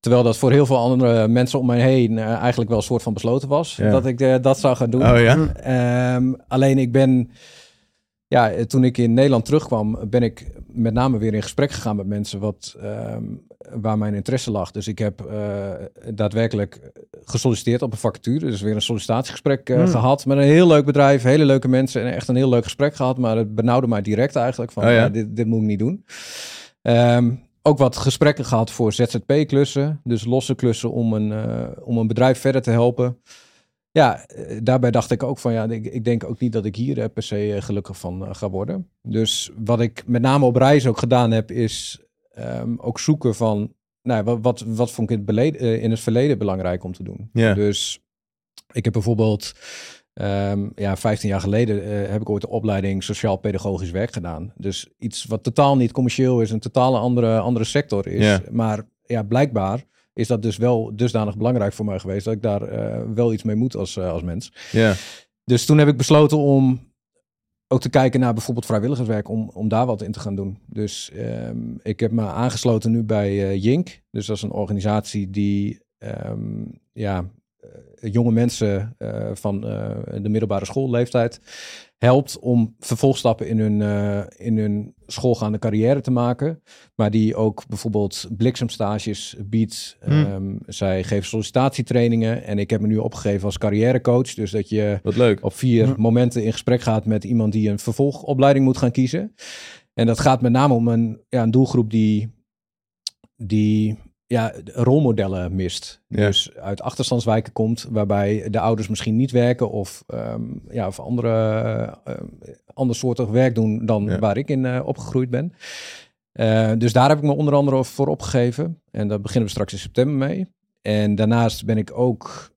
Terwijl dat voor heel veel andere mensen om mij heen eh, eigenlijk wel een soort van besloten was. Ja. Dat ik eh, dat zou gaan doen. Oh ja? Ehm, alleen ik ben, ja, eh, toen ik in Nederland terugkwam, ben ik met name weer in gesprek gegaan met mensen wat, ehm, waar mijn interesse lag. Dus ik heb daadwerkelijk gesolliciteerd op een vacature. Dus weer een sollicitatiegesprek Hmm. gehad met een heel leuk bedrijf, hele leuke mensen en echt een heel leuk gesprek gehad. Maar het benauwde mij direct eigenlijk van, Oh ja? dit, dit moet ik niet doen. Ehm, ook wat gesprekken gehad voor ZZP-klussen. Dus losse klussen om een, eh, om een bedrijf verder te helpen. Ja, eh, daarbij dacht ik ook van ja, ik, ik denk ook niet dat ik hier eh, per se gelukkig van ga worden. Dus wat ik met name op reis ook gedaan heb, is ehm, ook zoeken van, nou, wat, wat, wat vond ik in het, beleden, in het verleden belangrijk om te doen. Ja. Dus ik heb bijvoorbeeld, ehm, ja, 15 jaar geleden eh, heb ik ooit de opleiding sociaal-pedagogisch werk gedaan. Dus iets wat totaal niet commercieel is, een totaal andere, andere sector is. Ja. Maar ja, blijkbaar is dat dus wel dusdanig belangrijk voor mij geweest dat ik daar eh, wel iets mee moet als, eh, als mens. Ja. Dus toen heb ik besloten om ook te kijken naar bijvoorbeeld vrijwilligerswerk, om, om daar wat in te gaan doen. Dus ehm, ik heb me aangesloten nu bij Jink. Dus dat is een organisatie die ehm, ja, jonge mensen eh, van eh, de middelbare schoolleeftijd helpt om vervolgstappen in hun, eh, in hun schoolgaande carrière te maken. Maar die ook bijvoorbeeld bliksemstages biedt. Hmm. Ehm, zij geven sollicitatietrainingen. En ik heb me nu opgegeven als carrièrecoach. Dus dat je Wat leuk. op vier Ja. momenten in gesprek gaat met iemand die een vervolgopleiding moet gaan kiezen. En dat gaat met name om een, ja, een doelgroep die, die ja, rolmodellen mist. Ja. Dus uit achterstandswijken komt, waarbij de ouders misschien niet werken of, ehm, ja, of andere, uh, ander soortig werk doen dan Ja. waar ik in eh, opgegroeid ben. Eh, dus daar heb ik me onder andere voor opgegeven. En daar beginnen we straks in september mee. En daarnaast ben ik ook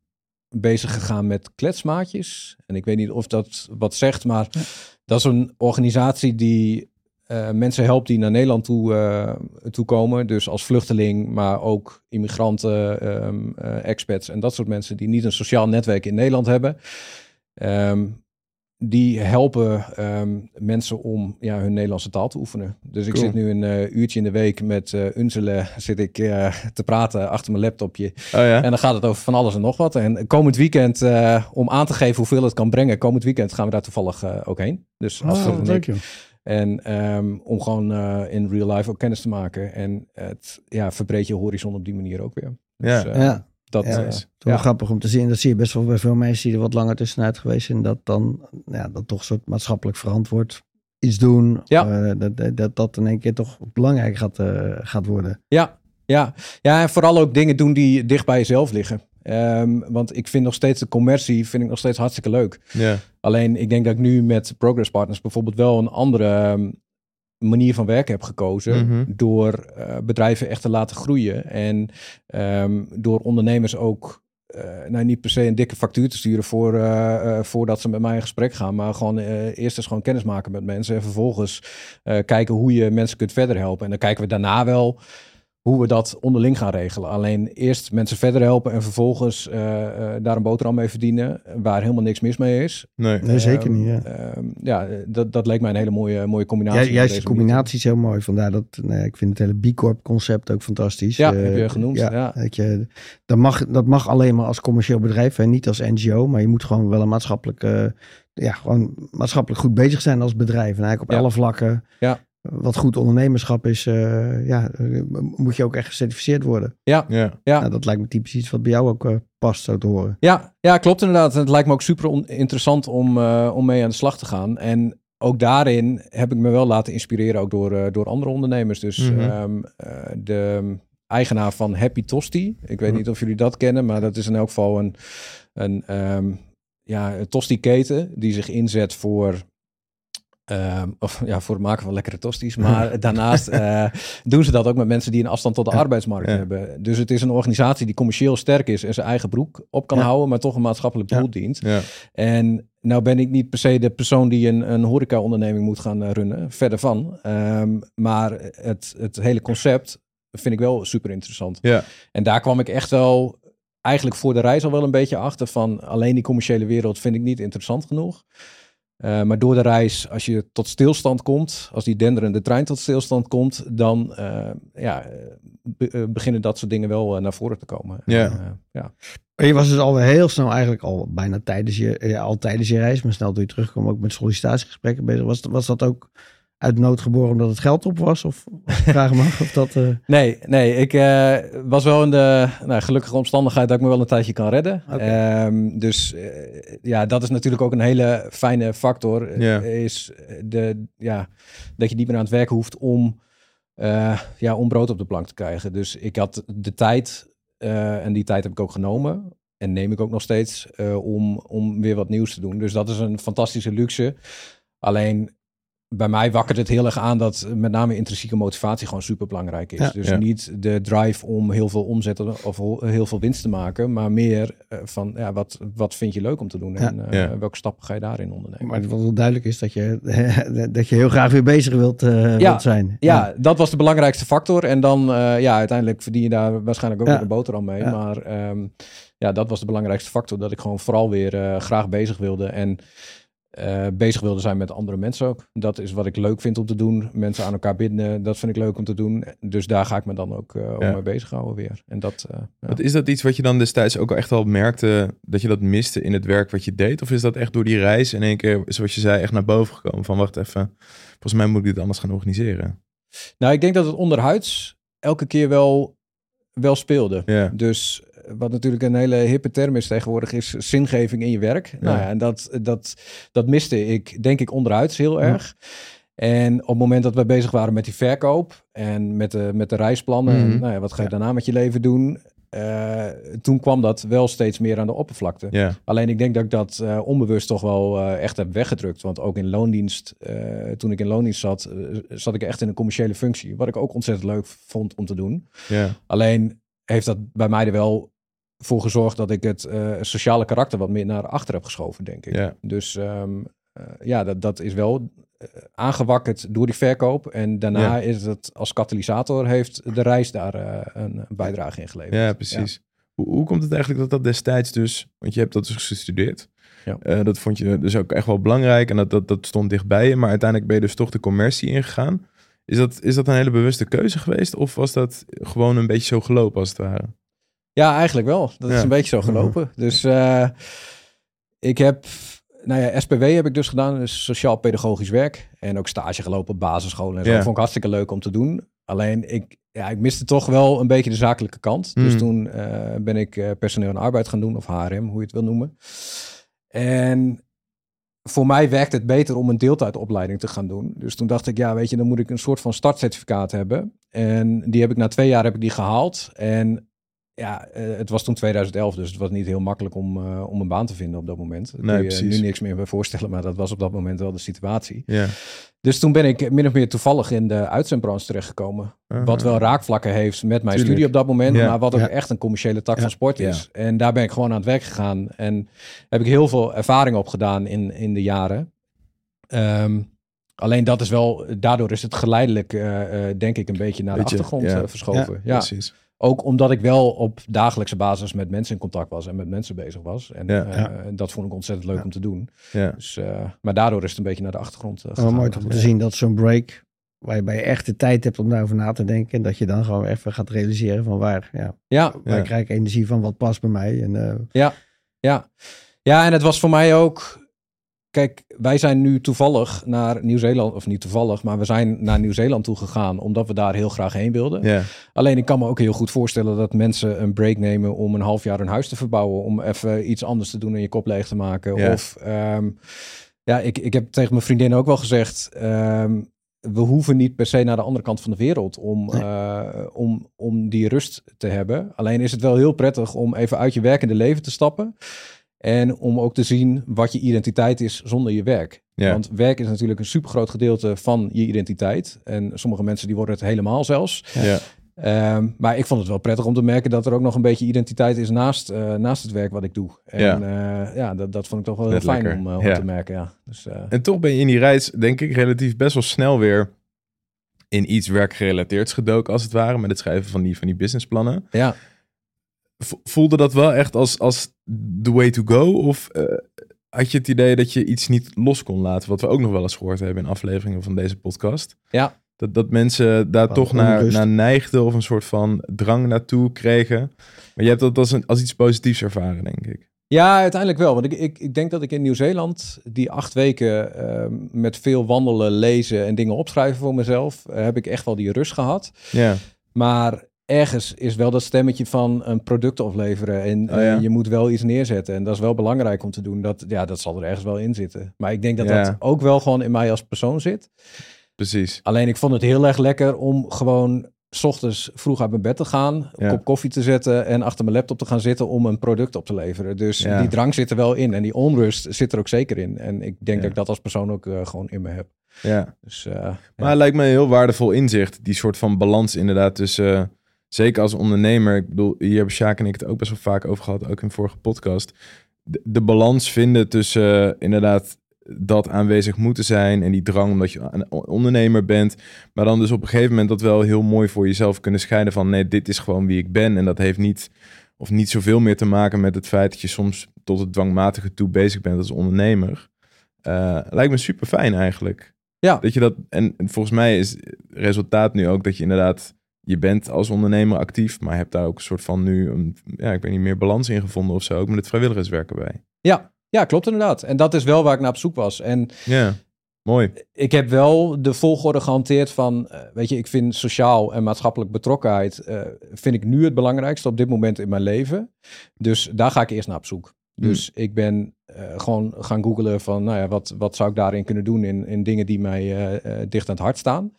bezig gegaan met kletsmaatjes. En ik weet niet of dat wat zegt, maar dat is een organisatie die eh, mensen helpt die naar Nederland toe, eh, toe komen. Dus als vluchteling, maar ook immigranten, eh, expats en dat soort mensen die niet een sociaal netwerk in Nederland hebben. Ehm, die helpen ehm, mensen om ja, hun Nederlandse taal te oefenen. Dus ik Cool. zit nu een uurtje in de week met eh Unzele zit ik te praten achter mijn laptopje. Oh ja? En dan gaat het over van alles en nog wat. En komend weekend, om aan te geven hoeveel het kan brengen, komend weekend gaan we daar toevallig ook heen. Dus Oh, Astrid wat en ehm, om gewoon eh, in real life ook kennis te maken. En het ja, verbreed je horizon op die manier ook weer. Ja. Dus, eh, Ja, dat, Ja. eh, is wel ja. grappig om te zien. Dat zie je best wel bij veel mensen die er wat langer tussenuit geweest zijn. Dat dan ja, dat toch een soort maatschappelijk verantwoord iets doen. Ja. eh, dat, dat, in één keer toch belangrijk gaat, eh, gaat worden. Ja, ja. ja, en vooral ook dingen doen die dicht bij jezelf liggen. Ehm, want ik vind nog steeds de commercie vind ik nog steeds hartstikke leuk. Ja. Alleen ik denk dat ik nu met Progress Partners bijvoorbeeld wel een andere ehm, manier van werken heb gekozen. Mhm. Door eh, bedrijven echt te laten groeien. En ehm, door ondernemers ook. eh, nou, niet per se een dikke factuur te sturen voor, eh, voordat ze met mij in gesprek gaan. Maar gewoon eerst eens gewoon kennis maken met mensen. En vervolgens kijken hoe je mensen kunt verder helpen. En dan kijken we daarna wel hoe we dat onderling gaan regelen. Alleen eerst mensen verder helpen en vervolgens eh, eh, daar een boterham mee verdienen, waar helemaal niks mis mee is. Nee. Nee, zeker Ehm, niet. Ja. ehm, ja, dat, dat leek mij een hele mooie, mooie Ja, combinatie. juist met de combinatie is heel mooi. Vandaar dat nou ja, ik vind het hele B Corp concept ook fantastisch. Ja, Eh, heb je genoemd, ja. weet je, dat, mag, dat mag alleen maar als commercieel bedrijf en niet als NGO. Maar je moet gewoon wel een maatschappelijk, eh, ja, gewoon maatschappelijk goed bezig zijn als bedrijf. En eigenlijk op Ja. alle vlakken. Ja. Wat goed ondernemerschap is, eh, ja, moet je ook echt gecertificeerd worden. Ja, Ja. Ja. Nou, dat lijkt me typisch iets wat bij jou ook eh, past, zo te horen. Ja, ja, klopt inderdaad. En Het lijkt me ook super interessant om, eh, om mee aan de slag te gaan. En ook daarin heb ik me wel laten inspireren ook door, eh, door andere ondernemers. Dus Mhm. ehm, eh, de eigenaar van Happy Tosti. Ik weet Mhm. niet of jullie dat kennen, maar dat is in elk geval een, een, ehm, ja, een tosti-keten die zich inzet voor... ehm, of ja, voor het maken van lekkere tosties. Maar daarnaast eh, doen ze dat ook met mensen die een afstand tot de Ja. arbeidsmarkt Ja. hebben. Dus het is een organisatie die commercieel sterk is en zijn eigen broek op kan Ja. houden, maar toch een maatschappelijk doel dient. Ja. En nou ben ik niet per se de persoon die een, een horeca-onderneming moet gaan eh, runnen, verder van. Ehm, maar het, het hele concept vind ik wel super interessant. Ja. En daar kwam ik echt wel eigenlijk voor de reis al wel een beetje achter van alleen die commerciële wereld vind ik niet interessant genoeg. Eh, maar door de reis, als je tot stilstand komt, als die denderende trein tot stilstand komt, dan eh, ja, eh, be- beginnen dat soort dingen wel naar voren te komen. Ja. Ja. Je was dus alweer heel snel eigenlijk al bijna tijdens je, ja, al tijdens je reis, maar snel toen je terugkwam ook met sollicitatiegesprekken bezig. Was, was dat ook uit nood geboren omdat het geld op was? Of vraag me af of dat... eh, Nee, nee, ik eh, was wel in de nou, gelukkige omstandigheid dat ik me wel een tijdje kan redden. Ehm, dus eh, ja, dat is natuurlijk ook een hele fijne factor. Is de, ja, dat je niet meer aan het werken hoeft om, ja, om brood op de plank te krijgen. Dus ik had de tijd, en die tijd heb ik ook genomen. En neem ik ook nog steeds om, om weer wat nieuws te doen. Dus dat is een fantastische luxe. Alleen bij mij wakkert het heel erg aan dat met name intrinsieke motivatie gewoon super belangrijk is. Ja. dus Ja. niet de drive om heel veel omzet of heel veel winst te maken, maar meer eh, van ja, wat, wat vind je leuk om te doen en eh, welke stappen ga je daarin ondernemen. maar wat wel duidelijk is dat je, dat je heel graag weer bezig wilt, eh, wilt zijn. Ja, dat was de belangrijkste factor. En dan, ja, uiteindelijk verdien je daar waarschijnlijk ook weer een boterham mee. Maar ehm, ja, dat was de belangrijkste factor. Dat ik gewoon vooral weer graag bezig wilde. En eh, bezig wilde zijn met andere mensen ook. Dat is wat ik leuk vind om te doen. Mensen aan elkaar binden, dat vind ik leuk om te doen. Dus daar ga ik me dan ook eh om mee bezighouden weer. En dat, ja. Wat Is dat iets wat je dan destijds ook al echt al merkte dat je dat miste in het werk wat je deed? Of is dat echt door die reis in één keer, zoals je zei, echt naar boven gekomen? Van wacht even, volgens mij moet ik dit anders gaan organiseren. Nou, ik denk dat het onderhuids elke keer wel, wel speelde. Ja, Dus wat natuurlijk een hele hippe term is tegenwoordig, is zingeving in je werk. Nou ja, en dat, dat, dat miste ik, denk ik, onderuit heel Ja. erg. En op het moment dat we bezig waren met die verkoop en met de, met de reisplannen, en, Mhm. nou ja, wat ga je daarna met je leven doen? eh, toen kwam dat wel steeds meer aan de oppervlakte. Alleen ik denk dat ik dat eh, onbewust toch wel eh, echt heb weggedrukt. Want ook in loondienst, toen ik in loondienst zat, zat ik echt in een commerciële functie. Wat ik ook ontzettend leuk vond om te doen. Alleen heeft dat bij mij er wel voor gezorgd dat ik het eh, sociale karakter wat meer naar achter heb geschoven, denk ik. ja. Dus ehm, eh, ja, dat, dat is wel eh, aangewakkerd door die verkoop. En daarna Ja. is het als katalysator heeft de reis daar een, bijdrage in geleverd. Ja, precies. Hoe, hoe komt het eigenlijk dat dat destijds dus, want je hebt dat dus gestudeerd. Ja. Dat vond je dus ook echt wel belangrijk en dat, dat, dat stond dichtbij je. Maar uiteindelijk ben je dus toch de commercie ingegaan. Is dat, is dat een hele bewuste keuze geweest? Of was dat gewoon een beetje zo gelopen als het ware? Ja, eigenlijk wel. Dat is een beetje zo gelopen. Dus eh, ik heb, nou ja, SPW heb ik dus gedaan, dus sociaal-pedagogisch werk. En ook stage gelopen op basisscholen en zo. Ja. Vond ik hartstikke leuk om te doen. Alleen ik, ja, ik miste toch wel een beetje de zakelijke kant. Dus Mm. toen eh, ben ik eh, personeel en arbeid gaan doen, of HRM, hoe je het wil noemen. En voor mij werkt het beter om een deeltijdopleiding te gaan doen. Dus toen dacht ik, ja, weet je, dan moet ik een soort van startcertificaat hebben. En die heb ik na twee jaar heb ik die gehaald. En ja, eh, het was toen 2011, dus het was niet heel makkelijk om, eh, om een baan te vinden op dat moment. Daar Nee, kun je precies. nu niks meer bij voorstellen, maar dat was op dat moment wel de situatie. Ja. Dus toen ben ik min of meer toevallig in de uitzendbranche terechtgekomen. Wat wel raakvlakken heeft met mijn Tuurlijk. studie op dat moment, Ja. maar wat ook Ja. echt een commerciële tak Ja. van sport is. En daar ben ik gewoon aan het werk gegaan en heb ik heel veel ervaring op gedaan in, in de jaren. Ehm, Alleen dat is wel, daardoor is het geleidelijk, eh, denk ik, een beetje naar de achtergrond ja. verschoven. Ja, Precies. Ook omdat ik wel op dagelijkse basis met mensen in contact was en met mensen bezig was. En Ja. eh, Ja. dat vond ik ontzettend leuk Ja. om te doen. Ja. Dus, eh, maar daardoor is het een beetje naar de achtergrond gegaan. mooi om te zien dat zo'n break, waarbij je echt de tijd hebt om daarover na te denken. En dat je dan gewoon even gaat realiseren van waar, ja, Ja, waar Ja. krijg ik energie van, wat past bij mij. En, eh, Ja, ja, en het was voor mij ook. Kijk, wij zijn nu toevallig naar Nieuw-Zeeland, of niet toevallig, maar we zijn naar Nieuw-Zeeland toe gegaan omdat we daar heel graag heen wilden. Alleen ik kan me ook heel goed voorstellen dat mensen een break nemen om een half jaar een huis te verbouwen, om even iets anders te doen en je kop leeg te maken. Of ehm, ja, ik, ik heb tegen mijn vriendin ook wel gezegd. ehm, we hoeven niet per se naar de andere kant van de wereld om, Nee. eh, om, om die rust te hebben. Alleen is het wel heel prettig om even uit je werkende leven te stappen. En om ook te zien wat je identiteit is zonder je werk. Ja. Want werk is natuurlijk een supergroot gedeelte van je identiteit. En sommige mensen die worden het helemaal zelfs. Ja. Ehm, maar ik vond het wel prettig om te merken dat er ook nog een beetje identiteit is naast, eh, naast het werk wat ik doe. En Ja. ja, ja dat, dat vond ik toch wel heel Net fijn lekker. om, eh, om Ja. te merken. Ja. Dus, eh, En toch ben je in die reis, denk ik, relatief best wel snel weer in iets werkgerelateerds gedoken, als het ware, met het schrijven van die, van die businessplannen. ja. Voelde dat wel echt als, als the way to go? Of eh, had je het idee dat je iets niet los kon laten? Wat we ook nog wel eens gehoord hebben in afleveringen van deze podcast. Ja. Dat, dat mensen daar toch naar, onrust. naar neigden of een soort van drang naartoe kregen. Maar je hebt dat als, een, als iets positiefs ervaren, denk ik. Ja, uiteindelijk wel. Want ik, ik, ik denk dat ik in Nieuw-Zeeland die acht weken ehm, met veel wandelen, lezen en dingen opschrijven voor mezelf, eh, heb ik echt wel die rust gehad. Ja, Maar ergens is wel dat stemmetje van een product afleveren en Oh ja. eh, je moet wel iets neerzetten. En dat is wel belangrijk om te doen. Dat, ja, dat zal er ergens wel in zitten. Maar ik denk dat Ja. dat ook wel gewoon in mij als persoon zit. precies. Alleen ik vond het heel erg lekker om gewoon 's ochtends vroeg uit mijn bed te gaan, een kop koffie te zetten en achter mijn laptop te gaan zitten om een product op te leveren. Dus Ja. die drang zit er wel in en die onrust zit er ook zeker in. En ik denk Ja. dat ik dat als persoon ook eh, gewoon in me heb. Ja. Dus eh, Maar het lijkt me een heel waardevol inzicht. Die soort van balans inderdaad tussen... zeker als ondernemer. Ik bedoel, hier hebben Sjaak en ik het ook best wel vaak over gehad. Ook in vorige podcast. De, de balans vinden tussen eh, inderdaad dat aanwezig moeten zijn. En die drang omdat je een ondernemer bent. Maar dan dus op een gegeven moment dat wel heel mooi voor jezelf kunnen scheiden. Van nee, dit is gewoon wie ik ben. En dat heeft niet... Of niet zoveel meer te maken met het feit dat je soms tot het dwangmatige toe bezig bent als ondernemer. Eh, lijkt me super fijn eigenlijk. Ja. Dat je dat, en en volgens mij is het resultaat nu ook dat je inderdaad, je bent als ondernemer actief, maar hebt daar ook een soort van nu, een, ja, ik weet niet, meer balans in gevonden of zo, ook met het vrijwilligerswerken bij. ja, ja, klopt inderdaad. En dat is wel waar ik naar op zoek was. En Ja, mooi. ik heb wel de volgorde gehanteerd van, eh, weet je, ik vind sociaal en maatschappelijk betrokkenheid, eh, vind ik nu het belangrijkste op dit moment in mijn leven. Dus daar ga ik eerst naar op zoek. Dus ik ben eh, gewoon gaan googlen van, nou ja, wat, wat zou ik daarin kunnen doen in, in dingen die mij eh, eh, dicht aan het hart staan.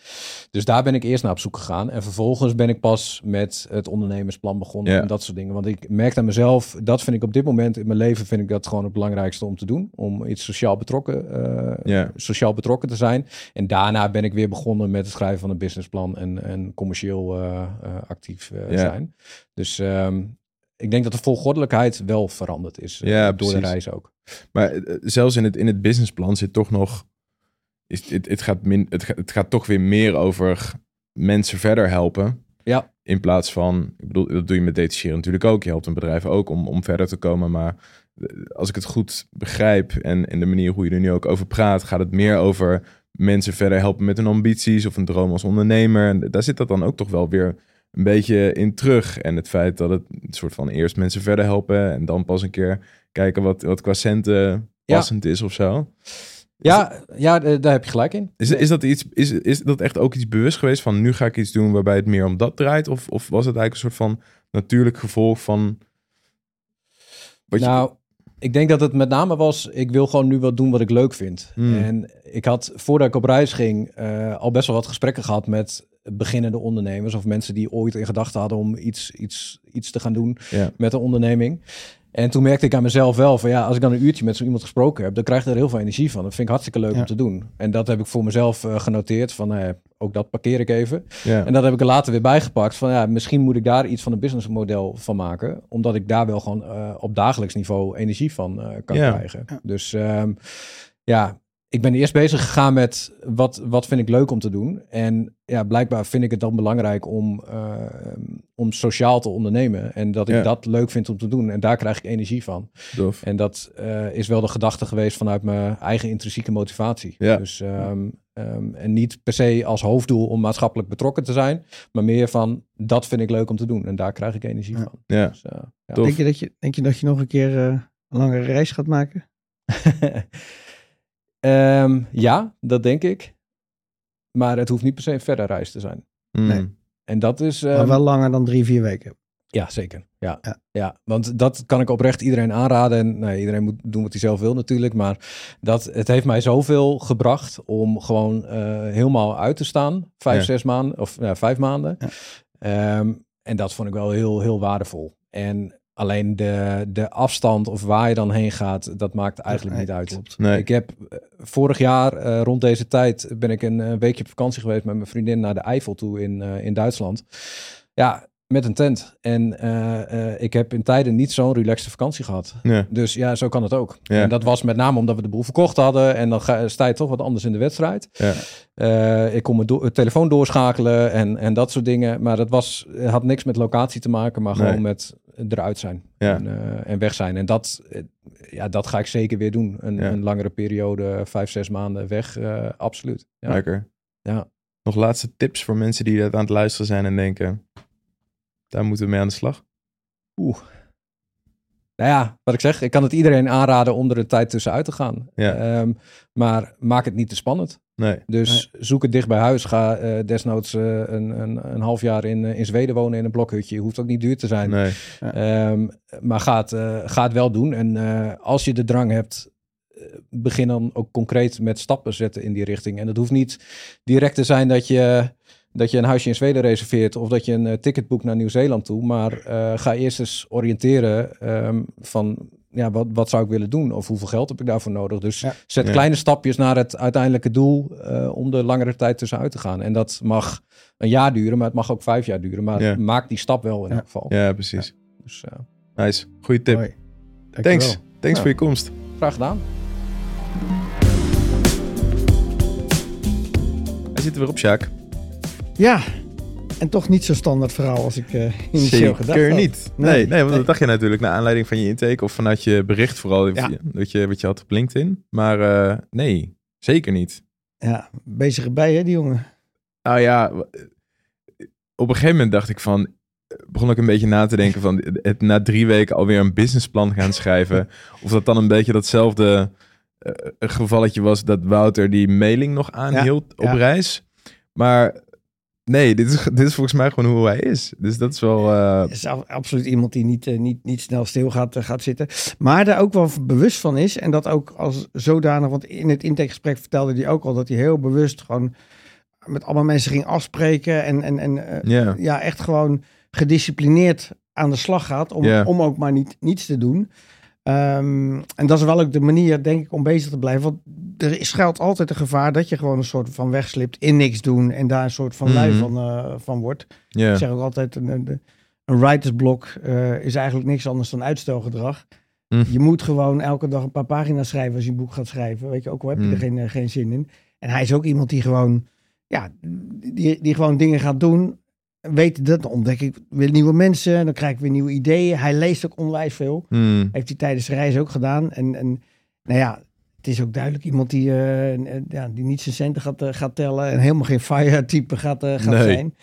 Dus daar ben ik eerst naar op zoek gegaan. En vervolgens ben ik pas met het ondernemersplan begonnen en dat soort dingen. Want ik merk aan mezelf, dat vind ik op dit moment in mijn leven, vind ik dat gewoon het belangrijkste om te doen. Om iets sociaal betrokken, sociaal betrokken te zijn. En daarna ben ik weer begonnen met het schrijven van een businessplan en, en commercieel actief Ja. zijn. Dus ehm, ik denk dat de volgordelijkheid wel veranderd is eh, Ja, door de precies. reis ook. Maar eh, zelfs in het, in het businessplan zit toch nog, is, het, het, gaat min, het, gaat, het gaat toch weer meer over mensen verder helpen. Ja. In plaats van, ik bedoel, dat doe je met detacheren natuurlijk ook. Je helpt een bedrijf ook om, om verder te komen. Maar eh, als ik het goed begrijp en, en de manier hoe je er nu ook over praat, gaat het meer over mensen verder helpen met hun ambities of een droom als ondernemer. En daar zit dat dan ook toch wel weer een beetje in terug. En het feit dat het een soort van eerst mensen verder helpen en dan pas een keer kijken wat, wat qua centen Ja. passend is of zo. Ja, ja, daar heb je gelijk in. Is, is, dat iets, is, is dat echt ook iets bewust geweest van nu ga ik iets doen waarbij het meer om dat draait? Of, of was het eigenlijk een soort van natuurlijk gevolg van... Wat je- nou, ik denk dat het met name was, ik wil gewoon nu wat doen wat ik leuk vind. Hmm. En ik had, voordat ik op reis ging, eh, al best wel wat gesprekken gehad met beginnende ondernemers of mensen die ooit in gedachten hadden om iets, iets, iets te gaan doen Ja. met een onderneming. En toen merkte ik aan mezelf wel van ja, als ik dan een uurtje met zo iemand gesproken heb, dan krijg je er heel veel energie van. Dat vind ik hartstikke leuk Ja. om te doen. En dat heb ik voor mezelf eh, genoteerd van ja, ook dat parkeer ik even. ja. En dat heb ik er later weer bijgepakt van ja, misschien moet ik daar iets van een businessmodel van maken, omdat ik daar wel gewoon eh, op dagelijks niveau energie van kan Ja. krijgen. Ja. Dus ehm, ja, ik ben eerst bezig gegaan met wat, wat vind ik leuk om te doen. En ja, blijkbaar vind ik het dan belangrijk om, uh, om sociaal te ondernemen. En dat ik Ja. dat leuk vind om te doen. En daar krijg ik energie van. Dof. En dat eh, is wel de gedachte geweest vanuit mijn eigen intrinsieke motivatie. Ja. Dus, ehm, ehm, en niet per se als hoofddoel om maatschappelijk betrokken te zijn. Maar meer van, dat vind ik leuk om te doen. En daar krijg ik energie Ja. van. Ja. Dus, eh. Denk je, dat je, denk je dat je nog een keer eh, een langere reis gaat maken? Ehm, ja, dat denk ik. Maar het hoeft niet per se een verre reis te zijn. Mm. Nee. En dat is... maar ehm, wel langer dan drie, vier weken. Ja, zeker. Ja. Ja. Ja. want dat kan ik oprecht iedereen aanraden. En nee, iedereen moet doen wat hij zelf wil natuurlijk. Maar dat, het heeft mij zoveel gebracht om gewoon eh, helemaal uit te staan. Vijf, Ja. zes maanden of ja, vijf maanden. Ja. Ehm, en dat vond ik wel heel, heel waardevol. En alleen de, de afstand of waar je dan heen gaat, dat maakt eigenlijk Nee, niet uit. Klopt. Nee. Ik heb eh, vorig jaar eh, rond deze tijd ben ik een, weekje op vakantie geweest met mijn vriendin naar de Eifel toe in, eh, in Duitsland. Ja, met een tent. En eh, eh, ik heb in tijden niet zo'n relaxte vakantie gehad. Ja. Dus ja, zo kan het ook. Ja. En dat was met name omdat we de boel verkocht hadden. En dan ga, sta je toch wat anders in de wedstrijd. Ja. Eh, ik kon mijn do- telefoon doorschakelen en, en dat soort dingen. Maar dat was, het had niks met locatie te maken, maar Nee. gewoon met eruit zijn. Ja. En, eh, en weg zijn. En dat, eh, ja, dat ga ik zeker weer doen. Een, Ja. een langere periode, vijf, zes maanden weg. eh, absoluut. Ja. Lekker. Ja. Nog laatste tips voor mensen die dat aan het luisteren zijn en denken... Daar moeten we mee aan de slag. Oeh. Nou ja, wat ik zeg, ik kan het iedereen aanraden om er een tijd tussenuit te gaan. Ja. Ehm, maar maak het niet te spannend. Nee. Dus zoek het dicht bij huis. Ga eh, desnoods eh, een, een, een half jaar in, eh, in Zweden wonen in een blokhutje. Hoeft ook niet duur te zijn. Nee. Ehm, maar ga het, eh, ga het wel doen. En eh, als je de drang hebt, begin dan ook concreet met stappen zetten in die richting. En dat hoeft niet direct te zijn dat je, dat je een huisje in Zweden reserveert of dat je een eh, ticket boekt naar Nieuw-Zeeland toe. Maar eh, ga eerst eens oriënteren ehm, van ja, wat, wat zou ik willen doen of hoeveel geld heb ik daarvoor nodig. Dus Ja. zet Ja. kleine stapjes naar het uiteindelijke doel eh, om de langere tijd tussenuit te gaan. En dat mag een jaar duren, maar het mag ook vijf jaar duren. Maar Ja. maak die stap wel in Ja. elk geval. Ja, precies. Dus eh, Nice. Goeie tip. Mooi. Thanks. Dankjewel. Thanks Ja. voor je komst. graag gedaan. Hij zit er weer op, Sjaak. Ja, en toch niet zo standaard verhaal als ik eh initieel gedacht Zeker had. niet. Nee, Nee, nee, want nee. dat dacht je natuurlijk naar aanleiding van je intake of vanuit je bericht vooral Ja. dat, je, wat je had op LinkedIn. Maar eh, nee, zeker niet. Ja, bezig erbij hè, die jongen. Nou ja, op een gegeven moment dacht ik van, begon ik een beetje na te denken van het na drie weken alweer een businessplan gaan schrijven. of dat dan een beetje datzelfde eh, gevalletje was dat Wouter die mailing nog aanhield op ja. reis. Maar nee, dit is, dit is volgens mij gewoon hoe hij is. Dus dat is wel... Het is absoluut iemand die niet, eh, niet, niet snel stil gaat, eh, gaat zitten. Maar daar ook wel bewust van is. En dat ook als zodanig. Want in het intakegesprek vertelde hij ook al dat hij heel bewust gewoon met allemaal mensen ging afspreken. En, en, en ja, echt gewoon gedisciplineerd aan de slag gaat. Om, om ook maar niet, niets te doen. Ehm, en dat is wel ook de manier, denk ik, om bezig te blijven. Want er is- schuilt altijd een gevaar dat je gewoon een soort van wegslipt in niks doen. En daar een soort van lui Mhm. van, eh, van wordt. Ik zeg ook altijd, een, een, een writersblok eh, is eigenlijk niks anders dan uitstelgedrag. Hm. Je moet gewoon elke dag een paar pagina's schrijven als je een boek gaat schrijven. Weet je, ook al heb je er geen, eh, geen zin in. En hij is ook iemand die gewoon, ja, die, die gewoon dingen gaat doen. Weet dat, dan ontdek ik weer nieuwe mensen. Dan krijg ik weer nieuwe ideeën. Hij leest ook onwijs veel. Heeft hij tijdens de reis ook gedaan. En, en nou ja, het is ook duidelijk iemand die, eh, ja, die niet zijn centen gaat, eh, gaat tellen. En helemaal geen fire-type gaat, eh, gaat Nee. zijn.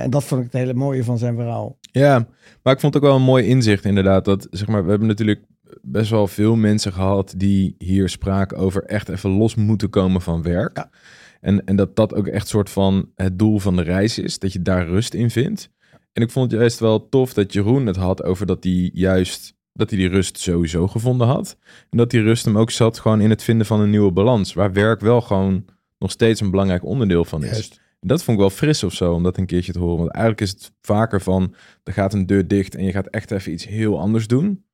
En dat vond ik het hele mooie van zijn verhaal. Ja, maar ik vond het ook wel een mooi inzicht inderdaad. Dat, zeg maar, we hebben natuurlijk best wel veel mensen gehad die hier spraken over echt even los moeten komen van werk. Ja. En, en dat dat ook echt soort van het doel van de reis is, dat je daar rust in vindt. En ik vond het juist wel tof dat Jeroen het had over dat hij juist, dat hij die rust sowieso gevonden had. En dat die rust hem ook zat gewoon in het vinden van een nieuwe balans, waar werk wel gewoon nog steeds een belangrijk onderdeel van is. Juist. Dat vond ik wel fris of zo, om dat een keertje te horen. Want eigenlijk is het vaker van, er gaat een deur dicht en je gaat echt even iets heel anders doen.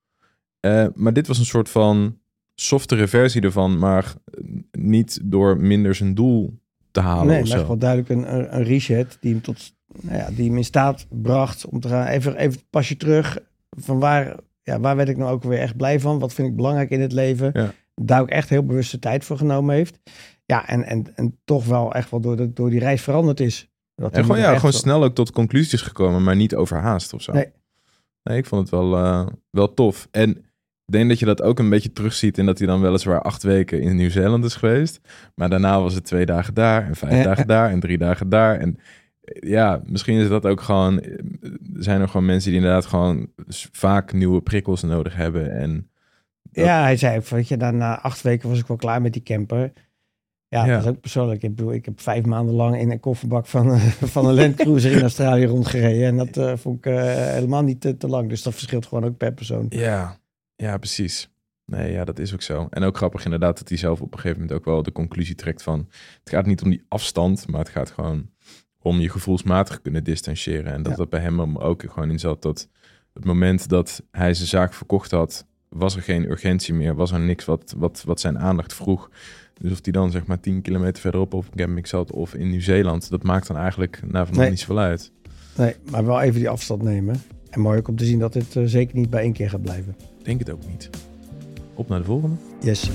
Eh, maar dit was een soort van softere versie ervan, maar eh, niet door minder zijn doel te halen Nee, maar wel duidelijk een, een, reset die hem, tot, nou ja, die hem in staat bracht om te gaan. Even, even pas je terug van waar, ja, waar werd ik nou ook weer echt blij van? Wat vind ik belangrijk in het leven? Ja. daar ook echt heel bewust de tijd voor genomen heeft. Ja, en, en, en toch wel echt wel door, de, door die reis veranderd is. Dat En gewoon, ja, gewoon wel- snel ook tot conclusies gekomen, maar niet overhaast of zo. Nee. Nee, ik vond het wel, eh, wel tof. En ik denk dat je dat ook een beetje terugziet in dat hij dan weliswaar acht weken in Nieuw-Zeeland is geweest. Maar daarna was het twee dagen daar en vijf dagen daar en drie dagen daar. En ja, misschien is dat ook gewoon, zijn er gewoon mensen die inderdaad gewoon vaak nieuwe prikkels nodig hebben. En dat- Ja, hij zei, weet je, dan na acht weken was ik wel klaar met die camper. Ja, Ja. dat is ook persoonlijk. Ik bedoel, ik heb vijf maanden lang in een kofferbak van, van een Land Cruiser in Australië rondgereden. En dat eh, vond ik eh, helemaal niet te, te lang. Dus dat verschilt gewoon ook per persoon. Ja, ja, precies. Nee, ja, dat is ook zo. En ook grappig inderdaad dat hij zelf op een gegeven moment ook wel de conclusie trekt van... het gaat niet om die afstand, maar het gaat gewoon om je gevoelsmatig kunnen distancieren. En dat Ja. dat bij hem ook gewoon in zat dat het moment dat hij zijn zaak verkocht had... was er geen urgentie meer, was er niks wat, wat, wat zijn aandacht vroeg. Dus of hij dan zeg maar 10 kilometer verderop op een camping zat of in Nieuw-Zeeland... dat maakt dan eigenlijk na van Nee. niet zoveel uit. Nee, maar wel even die afstand nemen. En mooi ook om te zien dat dit eh, zeker niet bij één keer gaat blijven. Denk het ook niet. Op naar de volgende. Yes.